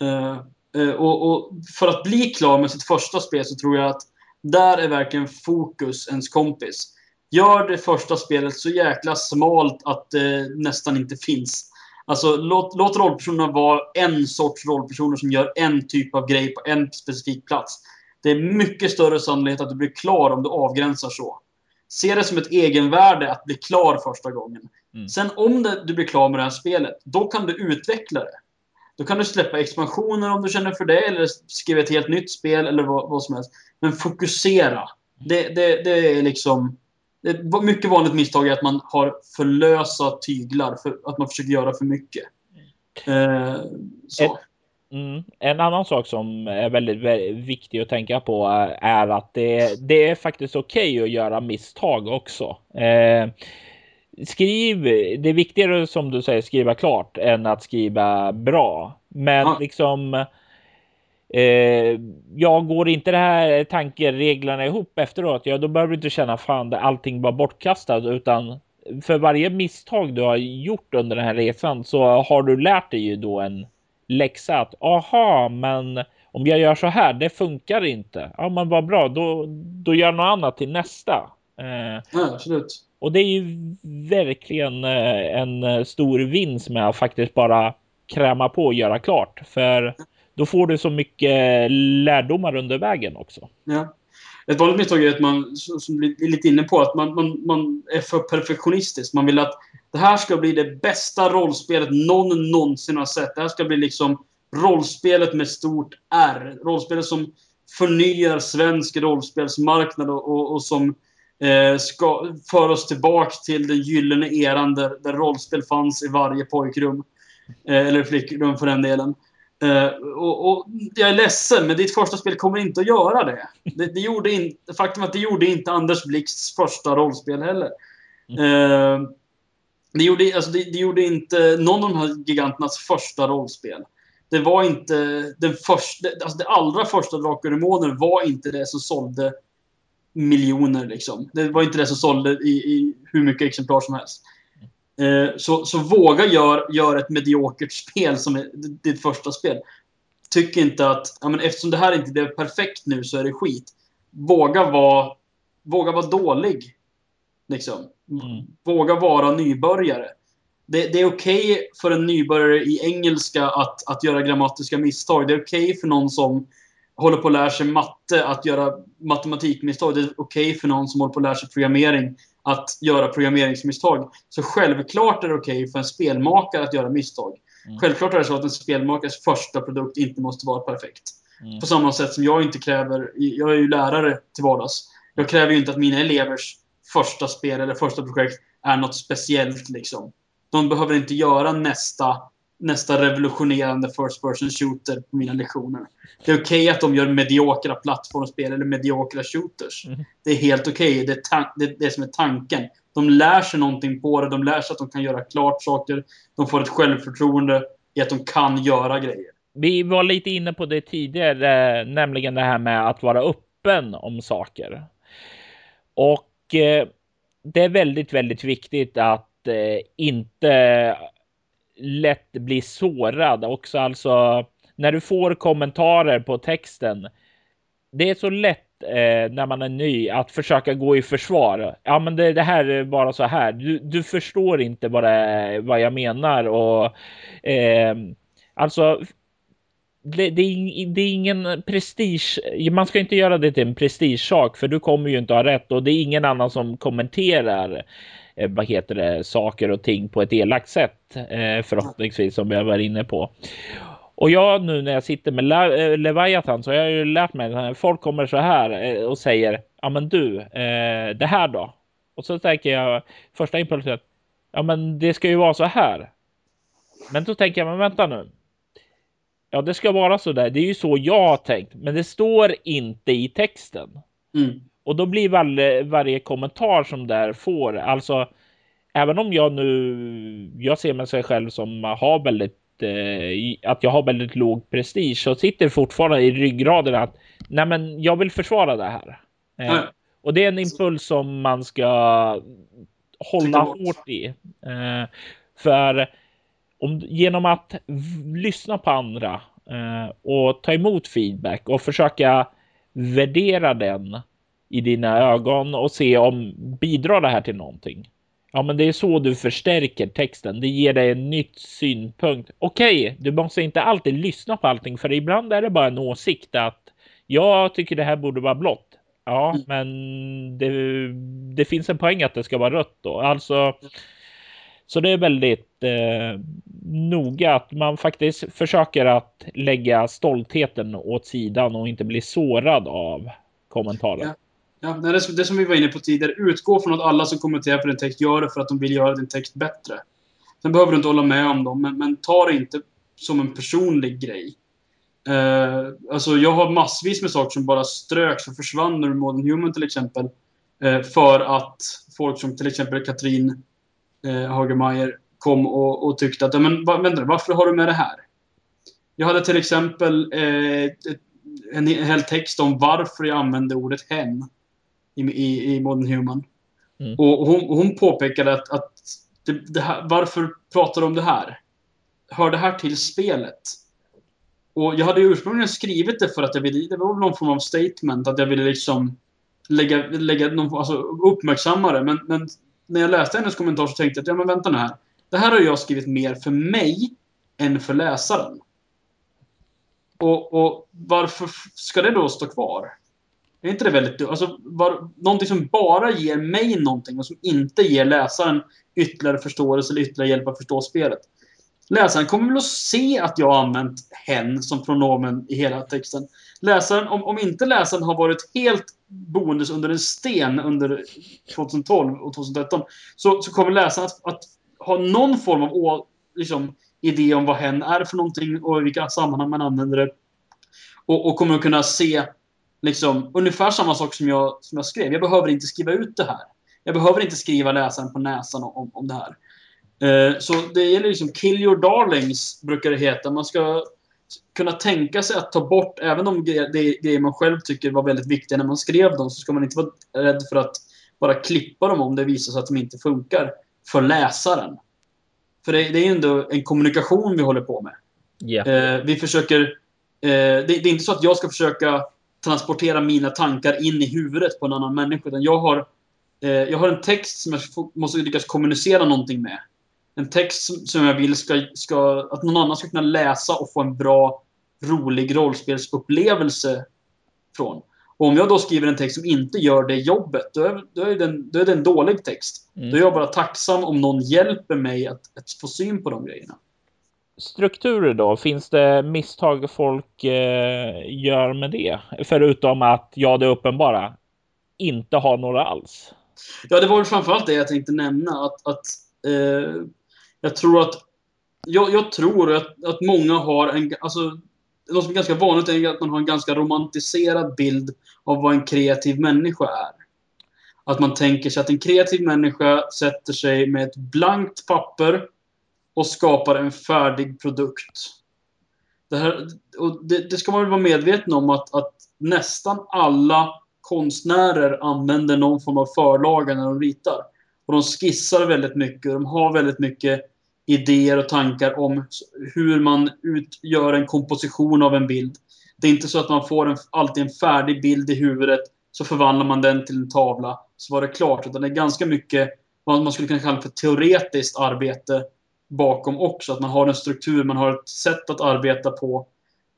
Eh, eh, och, och, för att bli klar med sitt första spel så tror jag att där är verkligen fokus ens kompis. Gör det första spelet så jäkla smalt att det nästan inte finns. Alltså låt, låt rollpersonerna vara en sorts rollpersoner som gör en typ av grej på en specifik plats. Det är mycket större sannolikhet att du blir klar om du avgränsar så. Se det som ett egenvärde att bli klar första gången. Mm. Sen om det, du blir klar med det här spelet, då kan du utveckla det. Då kan du släppa expansioner om du känner för det, eller skriva ett helt nytt spel, eller vad, vad som helst. Men fokusera. Det, det, det är liksom... Ett mycket vanligt misstag är att man har för lösa tyglar, för att man försöker göra för mycket. Eh, så. Mm. En annan sak som är väldigt, väldigt viktig att tänka på är att det, det är faktiskt okej okay att göra misstag också. Eh, skriv, det är viktigare som du säger skriva klart än att skriva bra. Men ja. liksom eh, jag går inte det här tankereglerna ihop efteråt, ja då behöver du inte känna fan allting var bortkastat utan för varje misstag du har gjort under den här resan så har du lärt dig ju då en läxa att aha, men om jag gör så här, det funkar inte. Ja, men vad bra, då, då gör något annat till nästa. Eh, ja, absolut. Och det är ju verkligen eh, en eh, stor vinst med att faktiskt bara kräma på och göra klart. För då får du så mycket lärdomar under vägen också. Ja. Ett vanligt misstag är att man, som vi är lite inne på, att man, man, man är för perfektionistisk. Man vill att det här ska bli det bästa rollspelet någon någonsin har sett. Det här ska bli liksom rollspelet med stort R. Rollspelet som förnyar svensk rollspelsmarknad och, och, och som eh, ska föra oss tillbaka till den gyllene eran där, där rollspel fanns i varje pojkrum. Eh, eller flickrum för den delen. Uh, och, och, jag är ledsen, men ditt första spel kommer inte att göra det. det, det gjorde in, faktum att det gjorde inte Anders Blixts första rollspel heller. Uh, det, gjorde, alltså det, det, gjorde inte någon av de här giganternas första rollspel. Det var inte den första, alltså det allra första Drakar och Demoner var inte det som sålde miljoner liksom. Det var inte det som sålde i, i hur mycket exemplar som helst. Eh, så, så våga göra gör ett mediokert spel som är ditt första spel. Tyck inte att ja, men eftersom det här inte blev perfekt nu så är det skit. Våga vara, våga vara dålig. Liksom. Mm. Våga vara nybörjare. Det, det är okej okay för en nybörjare i engelska att, att göra grammatiska misstag. Det är okej okay för någon som håller på att lära sig matte att göra matematikmisstag. Det är okej okay för någon som håller på att lära sig programmering att göra programmeringsmisstag. Så självklart är det okej okay för en spelmakare att göra misstag. Mm. Självklart är det så att en spelmakares första produkt inte måste vara perfekt. Mm. På samma sätt som jag inte kräver, jag är ju lärare till vardags. Jag kräver ju inte att mina elevers första spel eller första projekt är något speciellt liksom. De behöver inte göra nästa nästa revolutionerande first person shooter på mina lektioner. Det är okej okay att de gör mediokra plattformsspel eller mediokra shooters. Mm. Det är helt okej. Okay. Det, är det det som är tanken. De lär sig någonting på det. De lär sig att de kan göra klart saker. De får ett självförtroende i att de kan göra grejer. Vi var lite inne på det tidigare, nämligen det här med att vara öppen om saker. Och Eh, det är väldigt, väldigt viktigt att eh, inte lätt bli sårad också. Alltså när du får kommentarer på texten. Det är så lätt eh, när man är ny att försöka gå i försvar. Ja, men det, det här är bara så här. Du, du förstår inte vad, det, vad jag menar och eh, alltså. Det, det, är, det är ingen prestige. Man ska inte göra det till en prestigesak för du kommer ju inte ha rätt och det är ingen annan som kommenterar eh, vad heter det, saker och ting på ett elakt sätt eh, förhoppningsvis som jag var inne på. Och jag nu när jag sitter med Le eh, Leviathan så har jag ju lärt mig att folk kommer så här och säger ja men du, det här då? Och så tänker jag första impulsen ja men det ska ju vara så här. Men då tänker jag men vänta nu. Ja det ska vara så där. Det är ju så jag har tänkt. Men det står inte i texten. Mm. Och då blir varje, varje kommentar som där får, alltså även om jag nu, jag ser mig själv som har väldigt, eh, att jag har väldigt låg prestige så sitter fortfarande i ryggraden att nej men jag vill försvara det här. Eh, och det är en impuls som man ska hålla hårt i. Eh, för om, genom att lyssna på andra eh, och ta emot feedback och försöka värdera den i dina ögon och se om bidrar det här till någonting. Ja, men det är så du förstärker texten. Det ger dig en nytt synpunkt. Okej, okay, du måste inte alltid lyssna på allting, för ibland är det bara en åsikt att jag tycker det här borde vara blått. Ja, mm. men det, det, finns en poäng att det ska vara rött då. Alltså, så det är väldigt eh, noga att man faktiskt försöker att lägga stoltheten åt sidan och inte bli sårad av kommentarer. Ja. Ja, det, det som vi var inne på tidigare. Utgå från att alla som kommenterar på din text gör det för att de vill göra din text bättre. Sen behöver du inte hålla med om dem, men, men ta det inte som en personlig grej. Uh, alltså jag har massvis med saker som bara ströks och försvann ur Modern Human till exempel. Uh, för att folk som till exempel Katrin uh, Hagemeyer kom och, och tyckte att men, vänta, varför har du med det här? Jag hade till exempel en hel text om varför jag använde ordet hen i, i, i Modern Human. Mm. Och hon, hon påpekade att, att det, det här, varför pratar du om det här? Hör det här till spelet? Och jag hade ursprungligen skrivit det för att jag ville, det var någon form av statement, att jag ville liksom lägga, lägga någon, alltså uppmärksamma det. Men, men när jag läste hennes kommentar så tänkte jag att, ja men vänta nu här. Det här har jag skrivit mer för mig än för läsaren. Och, och varför ska det då stå kvar? Är inte det väldigt dumt? Alltså, var, någonting som bara ger mig någonting och som inte ger läsaren ytterligare förståelse eller ytterligare hjälp att förstå spelet. Läsaren kommer väl att se att jag har använt hen som pronomen i hela texten. Läsaren, om, om inte läsaren har varit helt boendes under en sten under 2012 och 2013 så, så kommer läsaren att, att ha någon form av å, liksom, idé om vad hen är för någonting och i vilka sammanhang man använder det. Och, och kommer att kunna se liksom, ungefär samma sak som jag, som jag skrev. Jag behöver inte skriva ut det här. Jag behöver inte skriva läsaren på näsan om, om det här. Eh, så det gäller liksom kill your darlings, brukar det heta. Man ska kunna tänka sig att ta bort, även de grejer man själv tycker var väldigt viktiga när man skrev dem, så ska man inte vara rädd för att bara klippa dem om det visar sig att de inte funkar för läsaren. För det, det är ju ändå en kommunikation vi håller på med. Yeah. Eh, vi försöker... Eh, det, det, är inte så att jag ska försöka transportera mina tankar in i huvudet på en annan människa. Utan jag har, eh, jag har en text som jag måste lyckas kommunicera någonting med. En text som, jag vill ska, ska, att någon annan ska kunna läsa och få en bra, rolig rollspelsupplevelse från. Och om jag då skriver en text som inte gör det jobbet, då är, då är, det, en, då är det en dålig text. Mm. Då är jag bara tacksam om någon hjälper mig att, att få syn på de grejerna strukturer då? Finns det misstag folk eh, gör med det? Förutom att, ja, det uppenbara, inte ha några alls. Ja, det var väl framförallt det jag tänkte nämna. Att, att eh, jag tror att jag, jag tror att, att många har en... Alltså, något som är ganska vanligt är att man har en ganska romantiserad bild av vad en kreativ människa är. Att man tänker sig att en kreativ människa sätter sig med ett blankt papper och skapar en färdig produkt. Det, här, och det, det ska man väl vara medveten om att, att nästan alla konstnärer använder någon form av förlaga när de ritar. Och de skissar väldigt mycket. De har väldigt mycket idéer och tankar om hur man gör en komposition av en bild. Det är inte så att man får en, alltid en färdig bild i huvudet, så förvandlar man den till en tavla, så var det klart. Utan det är ganska mycket vad man skulle kunna kalla för teoretiskt arbete bakom också. Att man har en struktur, man har ett sätt att arbeta på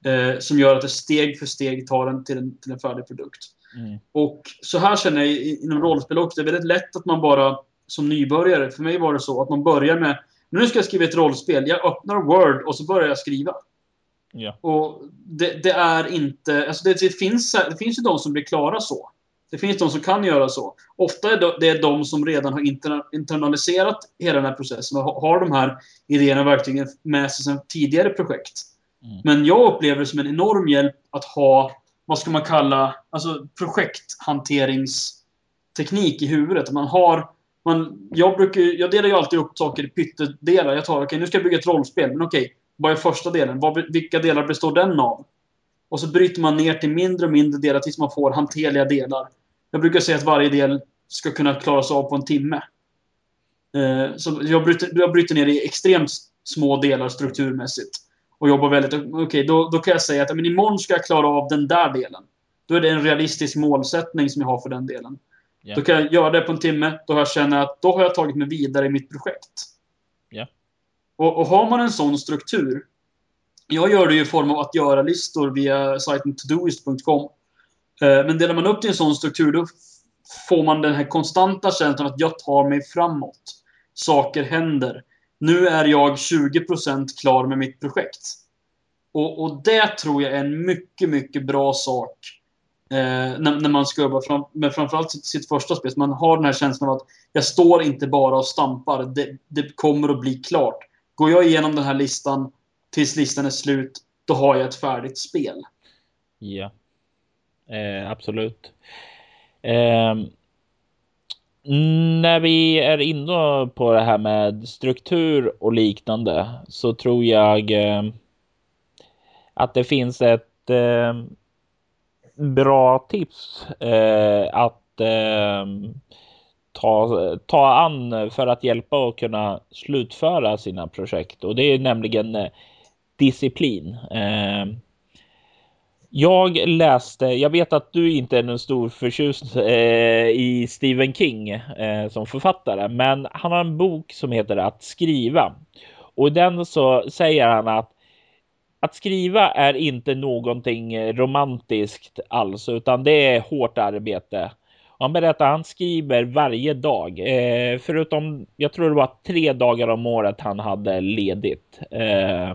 eh, som gör att det steg för steg tar en till en, till en färdig produkt. Mm. Och så här känner jag inom rollspel också. Det är väldigt lätt att man bara som nybörjare, för mig var det så att man börjar med nu ska jag skriva ett rollspel. Jag öppnar Word och så börjar jag skriva. Ja. Och det, det, är inte... Alltså det, det, finns, det finns ju de som blir klara så. Det finns de som kan göra så. Ofta är det de som redan har internaliserat hela den här processen och har de här idéerna verkligen med sig sedan tidigare projekt. Mm. Men jag upplever det som en enorm hjälp att ha, vad ska man kalla, alltså projekthanteringsteknik i huvudet. Man har, man, jag, brukar, jag delar ju alltid upp saker i pyttedelar. Jag tar, okej, okay, nu ska jag bygga ett rollspel, men okej, okay, vad är första delen? Vad, vilka delar består den av? Och så bryter man ner till mindre och mindre delar tills man får hanterliga delar. Jag brukar säga att varje del ska kunna klaras av på en timme. Eh, så jag bryter, jag bryter ner det i extremt små delar strukturmässigt. Och jobbar väldigt... Okej, okay, då, då kan jag säga att men imorgon ska jag klara av den där delen. Då är det en realistisk målsättning som jag har för den delen. Yeah. Då kan jag göra det på en timme. Då jag känner att då har jag tagit mig vidare i mitt projekt. Yeah. Och, och har man en sån struktur. Jag gör det i form av att göra listor via sajten todoist.com. Eh, men delar man upp det i en sån struktur, då får man den här konstanta känslan att jag tar mig framåt. Saker händer. Nu är jag 20% klar med mitt projekt. Och, och det tror jag är en mycket, mycket bra sak eh, när, när, man ska jobba fram, men framförallt sitt, sitt första spel. Man har den här känslan av att jag står inte bara och stampar. Det, det kommer att bli klart. Går jag igenom den här listan tills listan är slut, då har jag ett färdigt spel. Ja, eh, absolut. Eh, när vi är inne på det här med struktur och liknande så tror jag eh, att det finns ett eh, bra tips eh, att eh, ta, ta an för att hjälpa och kunna slutföra sina projekt och det är nämligen eh, disciplin. Eh, jag läste, jag vet att du inte är en stor förtjust eh, i Stephen King eh, som författare, men han har en bok som heter Att skriva. Och i den så säger han att att skriva är inte någonting romantiskt alls, utan det är hårt arbete. Han berättar att han skriver varje dag, eh, förutom jag tror det var tre dagar om året han hade ledigt. Eh,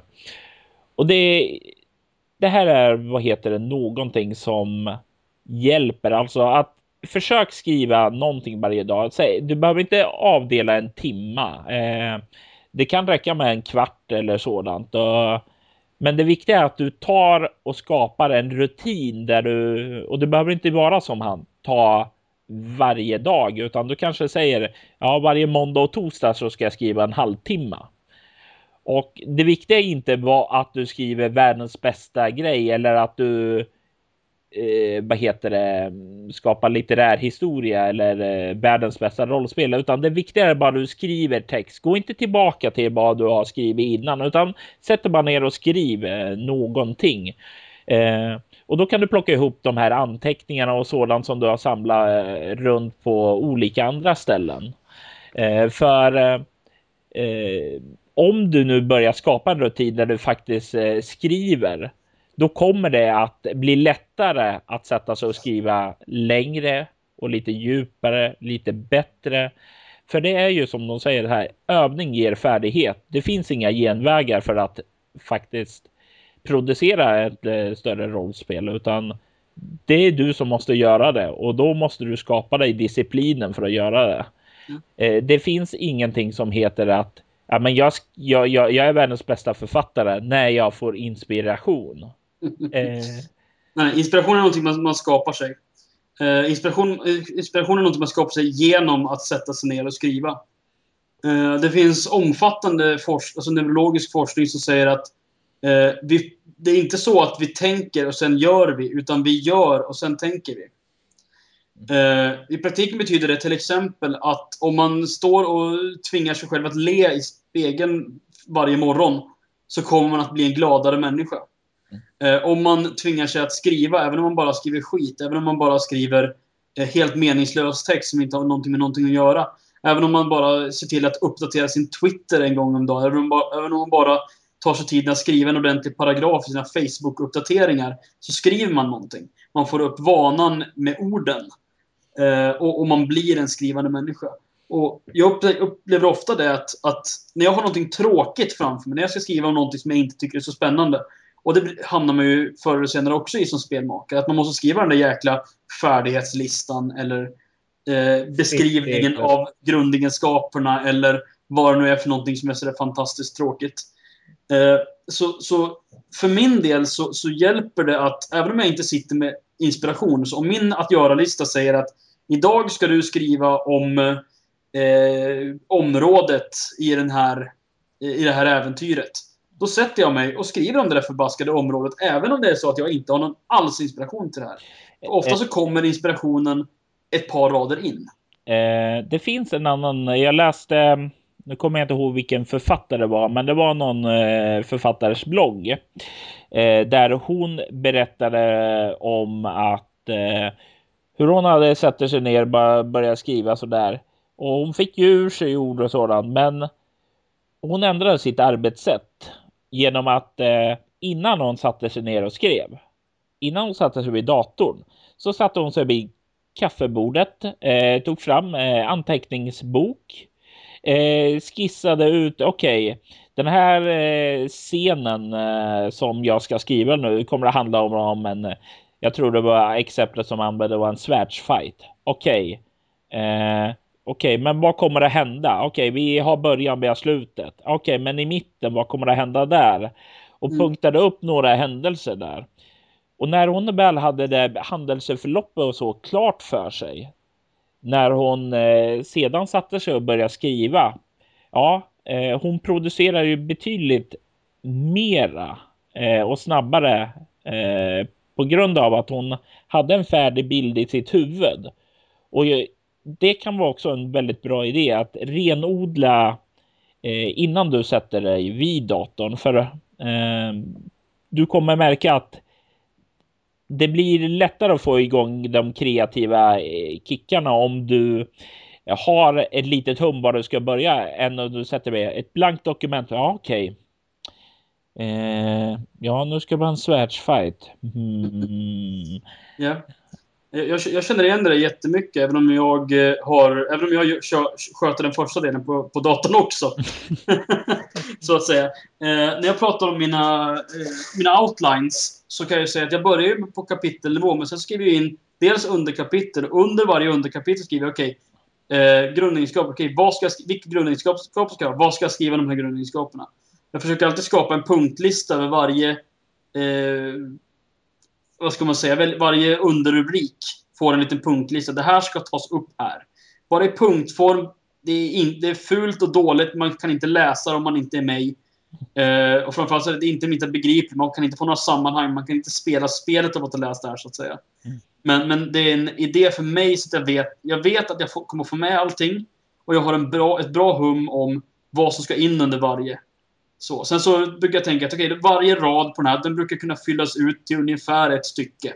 och det det här är, vad heter det, någonting som hjälper. Alltså att försök skriva någonting varje dag. Du behöver inte avdela en timma. Eh, det kan räcka med en kvart eller sådant. Men det viktiga är att du tar och skapar en rutin där du, och det behöver inte vara som han, ta varje dag, utan du kanske säger ja, varje måndag och torsdag så ska jag skriva en halvtimme. Och det viktiga är inte att du skriver världens bästa grej eller att du eh, vad heter det, skapa litterär historia eller eh, världens bästa rollspel, utan det viktiga är bara att du skriver text. Gå inte tillbaka till vad du har skrivit innan, utan sätt dig bara ner och skriv eh, någonting. Eh, och då kan du plocka ihop de här anteckningarna och sådant som du har samlat eh, runt på olika andra ställen. Eh, för eh, eh, om du nu börjar skapa en rutin där du faktiskt eh, skriver, då kommer det att bli lättare att sätta sig och skriva längre och lite djupare, lite bättre. För det är ju som de säger här, övning ger färdighet. Det finns inga genvägar för att faktiskt producera ett eh, större rollspel, utan det är du som måste göra det och då måste du skapa dig disciplinen för att göra det. Mm. Eh, det finns ingenting som heter att ja, men jag, jag, jag, jag är världens bästa författare när jag får inspiration. [laughs] eh. Nej, inspiration är någonting man, man skapar sig. Eh, inspiration, eh, inspiration är någonting man skapar sig genom att sätta sig ner och skriva. Eh, det finns omfattande forsk alltså neurologisk forskning som säger att eh, vi, det är inte så att vi tänker och sen gör vi, utan vi gör och sen tänker vi. Uh, I praktiken betyder det till exempel att om man står och tvingar sig själv att le i spegeln varje morgon så kommer man att bli en gladare människa. Eh, om man tvingar sig att skriva, även om man bara skriver skit, även om man bara skriver eh, helt meningslös text som inte har någonting med någonting att göra. Även om man bara ser till att uppdatera sin Twitter en gång om dagen. Även om, bara, även om man bara tar sig tiden att skriva en ordentlig paragraf i sina Facebook-uppdateringar. Så skriver man någonting. Man får upp vanan med orden. Eh, och, och, man blir en skrivande människa. Och jag upplever ofta det att, att, när jag har någonting tråkigt framför mig, när jag ska skriva om någonting som jag inte tycker är så spännande, och det hamnar man ju förr eller senare också i som spelmakare, att man måste skriva den där jäkla färdighetslistan eller eh, beskrivningen av grundegenskaperna eller vad det nu är för någonting som är så fantastiskt tråkigt. Eh, så, så för min del så, så hjälper det att, även om jag inte sitter med inspiration, så om min att göra-lista säger att Idag ska du skriva om eh, området i, den här, i det här äventyret. Då sätter jag mig och skriver om det där förbaskade området, även om det är så att jag inte har någon alls inspiration till det här. Ofta så kommer inspirationen ett par rader in. Eh, det finns en annan, jag läste, nu kommer jag inte ihåg vilken författare det var, men det var någon eh, författares blogg eh, där hon berättade om att eh, hur hon hade satt sig ner och börjat skriva så där. Och hon fick ju ur sig ord och sådant, men hon ändrade sitt arbetssätt genom att eh, innan hon satte sig ner och skrev, innan hon satte sig vid datorn, så satte hon sig vid kaffebordet, eh, tog fram eh, anteckningsbok, eh, skissade ut, okej, okay, den här eh, scenen eh, som jag ska skriva nu kommer att handla om, om en, jag tror det var exemplet som använde var en svärdsfight. Okej. Okay. Okej, okay, men vad kommer att hända? Okej, okay, vi har början, vi har slutet. Okej, okay, men i mitten, vad kommer att hända där? Och mm. punktade upp några händelser där. Och när hon väl hade det händelseförloppet och så klart för sig. När hon eh, sedan satte sig och började skriva. Ja, eh, hon producerar ju betydligt mera eh, och snabbare eh, på grund av att hon hade en färdig bild i sitt huvud. Och det kan vara också en väldigt bra idé att renodla eh, innan du sätter dig vid datorn. För eh, du kommer märka att det blir lättare att få igång de kreativa eh, kickarna om du har ett litet hum var du ska börja än om du sätter med ett blankt dokument. Ja, okej. Okay. Eh, ja, nu ska man vara en svärdsfight. Mm. Yeah. Jag, jag, känner igen det jättemycket, även om jag eh, har... Även om jag kör, sköter den första delen på, på datorn också. [laughs] så att säga. Eh, när jag pratar om mina, eh, mina outlines så kan jag säga att jag börjar på kapitelnivå, men sen skriver jag in dels underkapitel. Under varje underkapitel skriver jag okej, okay, eh, grundegenskaper. Okay, vad ska vilka grundegenskaper ska jag ha? Vad ska jag skriva de här grundegenskaperna? Jag försöker alltid skapa en punktlista över varje eh, vad ska man säga, varje underrubrik får en liten punktlista. Det här ska tas upp här. Bara i punktform, det är, in, det är fult och dåligt, man kan inte läsa det om man inte är med. Uh, och framförallt så är det inte inte begripligt, man kan inte få några sammanhang, man kan inte spela spelet av att ha läst det här så att säga. Mm. Men, men det är en idé för mig så att jag vet, jag vet att jag får, kommer få med allting. Och jag har en bra, ett bra hum om vad som ska in under varje. Så. Sen så brukar jag tänka att okay, varje rad på den här den brukar kunna fyllas ut till ungefär ett stycke.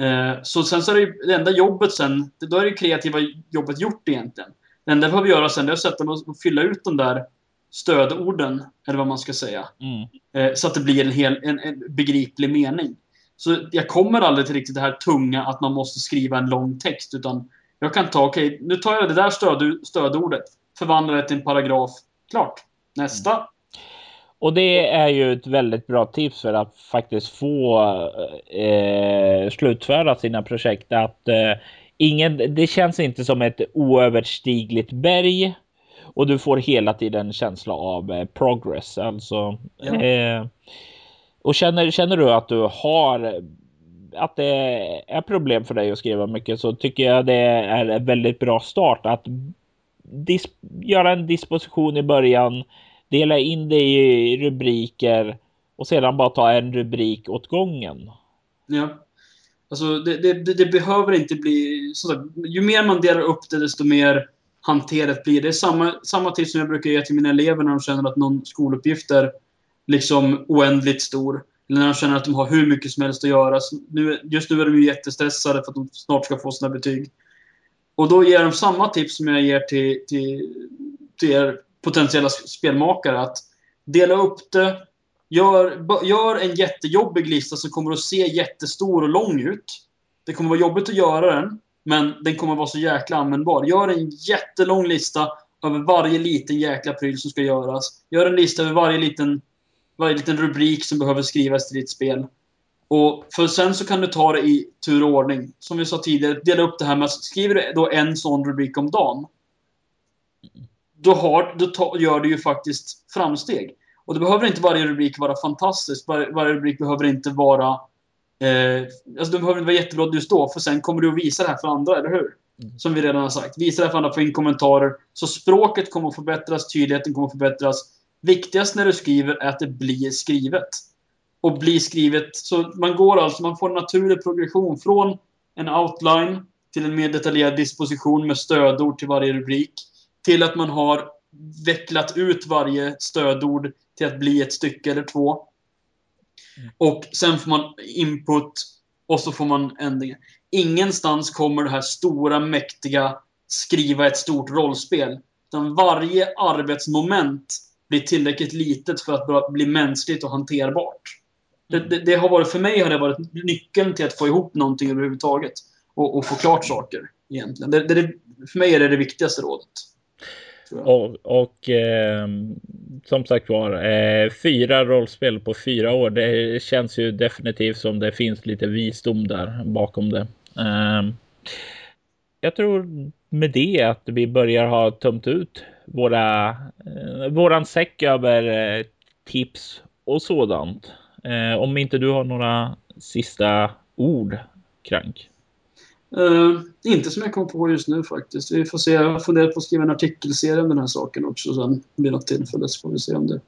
Eh, så sen så är det, det enda jobbet sen, då är det kreativa jobbet gjort egentligen. Det enda jag behöver göra sen är att sätta mig och fylla ut de där stödorden, eller vad man ska säga. Mm. Eh, så att det blir en, hel, en, en, begriplig mening. Så jag kommer aldrig till riktigt det här tunga att man måste skriva en lång text, utan jag kan ta, okej, okay, nu tar jag det där stöd, stödordet, förvandlar det till en paragraf, klart. Nästa. Mm. Och det är ju ett väldigt bra tips för att faktiskt få eh, slutföra sina projekt. Att eh, ingen, det känns inte som ett oöverstigligt berg och du får hela tiden känsla av eh, progress. Alltså, ja. eh, och känner, känner du att du har att det är problem för dig att skriva mycket så tycker jag det är en väldigt bra start att göra en disposition i början dela in det i rubriker och sedan bara ta en rubrik åt gången. Ja. Alltså det, det, det behöver inte bli... Så ju mer man delar upp det, desto mer hanterat blir det. Det är samma, samma tips som jag brukar ge till mina elever när de känner att någon skoluppgift är liksom oändligt stor. Eller när de känner att de har hur mycket som helst att göra. Nu, just nu är de ju jättestressade för att de snart ska få sina betyg. Och då ger de samma tips som jag ger till, till, till er potentiella spelmakare att dela upp det. Gör, gör en jättejobbig lista som kommer att se jättestor och lång ut. Det kommer att vara jobbigt att göra den, men den kommer att vara så jäkla användbar. Gör en jättelång lista över varje liten jäkla pryl som ska göras. Gör en lista över varje liten, varje liten rubrik som behöver skrivas till ditt spel. Och för sen så kan du ta det i tur och ordning. Som vi sa tidigare, dela upp det här med att skriver du då en sån rubrik om dagen då, har, då ta, gör du ju faktiskt framsteg. Och det behöver inte varje rubrik vara fantastisk. Var, varje rubrik behöver inte vara... Eh, alltså det behöver inte vara jättebra just då, för sen kommer du att visa det här för andra, eller hur? Mm. Som vi redan har sagt. Visa det här för andra, få in kommentarer. Så språket kommer att förbättras, tydligheten kommer att förbättras. Viktigast när du skriver är att det blir skrivet. Och blir skrivet, så man går alltså, man får en naturlig progression från en outline till en mer detaljerad disposition med stödord till varje rubrik, till att man har vecklat ut varje stödord till att bli ett stycke eller två. Och sen får man input och så får man ändringar. Ingenstans kommer det här stora, mäktiga skriva ett stort rollspel. Utan varje arbetsmoment blir tillräckligt litet för att bli mänskligt och hanterbart. Det, det, det, har varit, för mig har det varit nyckeln till att få ihop någonting överhuvudtaget. Och, och få klart saker, egentligen. Det, det, för mig är det det viktigaste rådet. Och, och eh, som sagt var, eh, fyra rollspel på fyra år. Det känns ju definitivt som det finns lite visdom där bakom det. Eh, jag tror med det att vi börjar ha tömt ut våra, eh, våran säck över eh, tips och sådant. Eh, om inte du har några sista ord, Krank? Uh, inte som jag kommer på just nu faktiskt. Vi får se. Jag funderar på att skriva en artikelserie om den här saken också sen vid något tillfälle. Så får vi se om det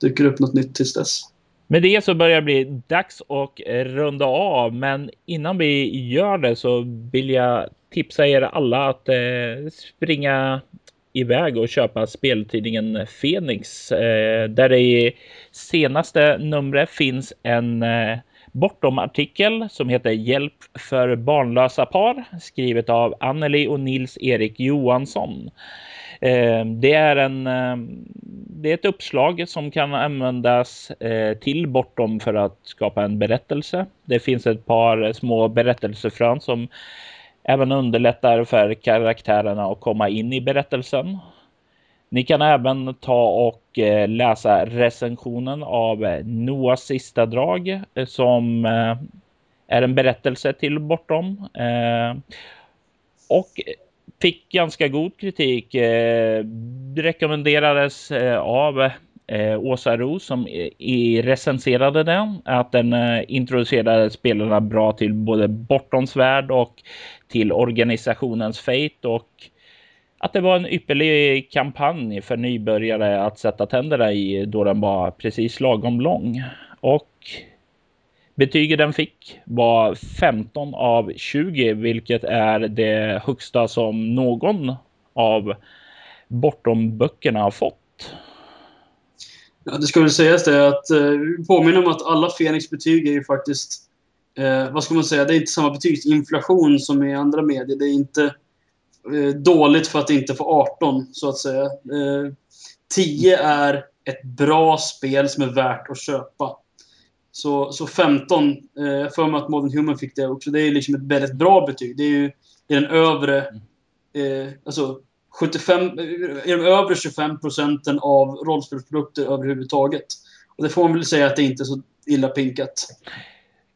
dyker upp något nytt tills dess. Med det så börjar det bli dags att runda av. Men innan vi gör det så vill jag tipsa er alla att eh, springa iväg och köpa speltidningen Fenix eh, där det i senaste numret finns en eh, Bortom-artikel som heter Hjälp för barnlösa par skrivet av Anneli och Nils Erik Johansson. Eh, det är, en, eh, det är ett uppslag som kan användas eh, till bortom för att skapa en berättelse. Det finns ett par små berättelsefrön som även underlättar för karaktärerna att komma in i berättelsen. Ni kan även ta och eh, läsa recensionen av Noas Noahs sista drag eh, som är en berättelse till Bortom. Och fick ganska god kritik. Det rekommenderades av Åsa Roos som recenserade den. Att den introducerade spelarna bra till både Bortoms värld och till organisationens Fate och att det var en ypperlig kampanj för nybörjare att sätta tänderna i då den var precis lagom lång. Och betyget den fick var 15 av 20, vilket är det högsta som någon av bortom böckerna har fått. Ja, det ska väl sägas det att eh, påminna om att alla Fenix betyg är ju faktiskt eh, vad ska man säga, det är inte samma betygsinflation som i andra medier. Det är inte dåligt för att inte få 18, så att säga. 10 eh, är ett bra spel som är värt att köpa. Så, så 15, eh, jag för mig att Modern Human fick det också. Det är liksom ett väldigt bra betyg. Det är ju det är den övre, eh, alltså 75, i de övre 25 procenten av rollspelsprodukter överhuvudtaget. Och det får man väl säga att det inte är så illa pinkat.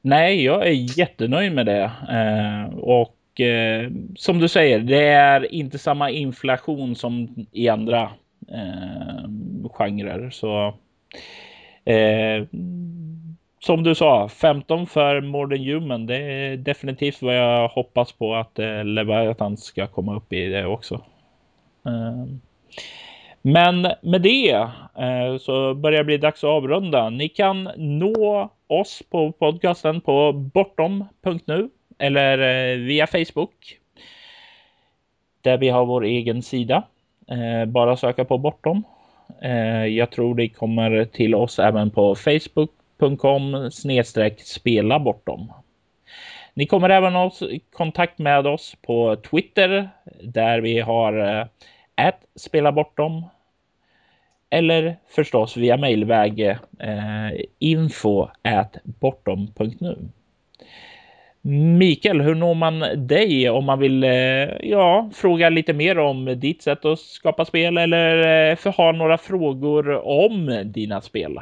Nej, jag är jättenöjd med det. Eh, och eh, som du säger, det är inte samma inflation som i andra eh, genrer. Så eh, som du sa, 15 för Modern Human. Det är definitivt vad jag hoppas på att eh, Leviathan ska komma upp i det också. Eh, men med det eh, så börjar det bli dags att avrunda. Ni kan nå oss på podcasten på bortom.nu eller eh, via Facebook. Där vi har vår egen sida. Eh, bara söka på Bortom. Eh, jag tror det kommer till oss även på facebook.com snedstreck spela bortom. Ni kommer även ha kontakt med oss på Twitter där vi har att spela bortom. Eller förstås via mejlväg info info bortom.nu. Mikael, hur når man dig om man vill eh, ja, fråga lite mer om ditt sätt att skapa spel eller eh, ha några frågor om dina spel?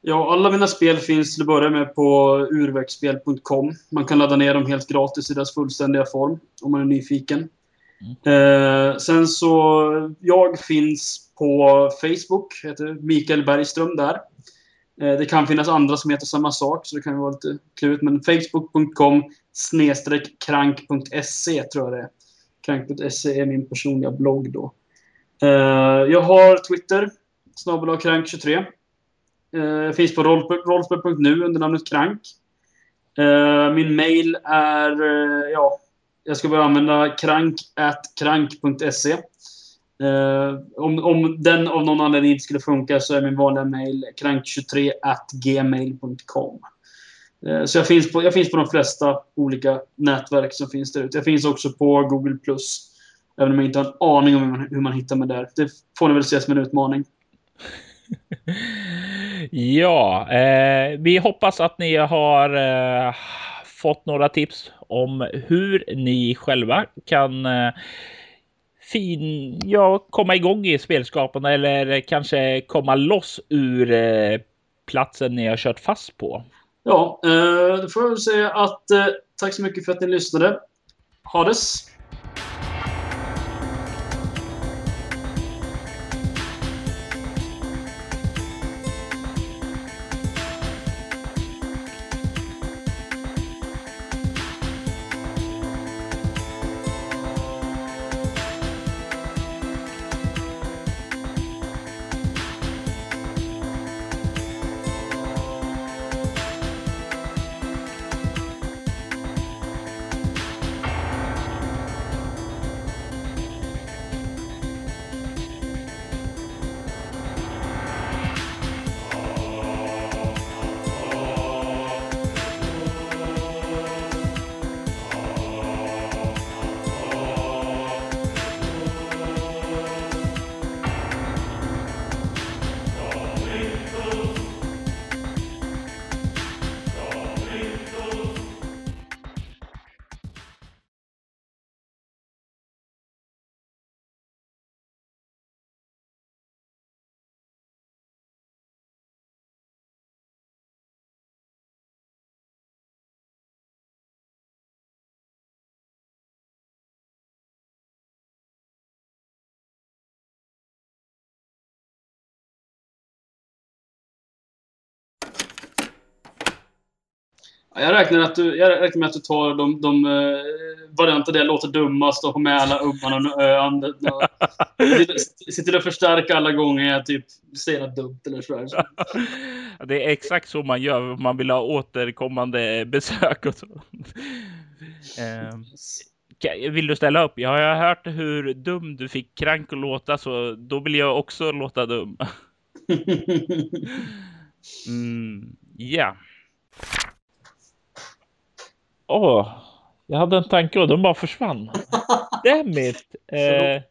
Ja, alla mina spel finns till att börja med på urverksspel.com. Man kan ladda ner dem helt gratis i deras fullständiga form om man är nyfiken. Mm. Eh, sen så, jag finns på Facebook, heter Mikael Bergström där. Eh, det kan finnas andra som heter samma sak, så det kan vara lite klurigt. Men facebook.com krank.se tror jag det är. Krank.se är min personliga blogg då. Eh, jag har Twitter, snabel krank23. Jag eh, finns på rollspel.nu under namnet Krank. Min mail är, ja, jag ska börja använda krank.krank.se. Eh, om, om den av någon anledning inte skulle funka så är min vanliga mail krank23 gmail.com. Eh, så jag finns, på, jag finns på de flesta olika nätverk som finns där ute. Jag finns också på Google+. Även om jag inte har en aning om hur man, hur man hittar mig där. Det får ni väl se som en utmaning. [laughs] ja, eh, vi hoppas att ni har eh, fått några tips om hur ni själva kan eh, fin, ja, komma igång i spelskaparna eller kanske komma loss ur eh, platsen ni har kört fast på. Ja, eh, då får jag väl säga att eh, tack så mycket för att ni lyssnade. Ha det! Jag räknar, att du, jag räknar med att du tar de, de uh, varianter där jag låter dummast och har med alla umman och öan. Sitter du och förstärker alla gånger jag typ säger något dumt eller sådär. [laughs] Det är exakt så man gör om man vill ha återkommande besök och så. Uh, vill du ställa upp? Jag har hört hur dum du fick Krank att låta så då vill jag också låta dum. [laughs] mm, ja. Åh, jag hade en tanke och den bara försvann. [laughs] Damn it. Eh,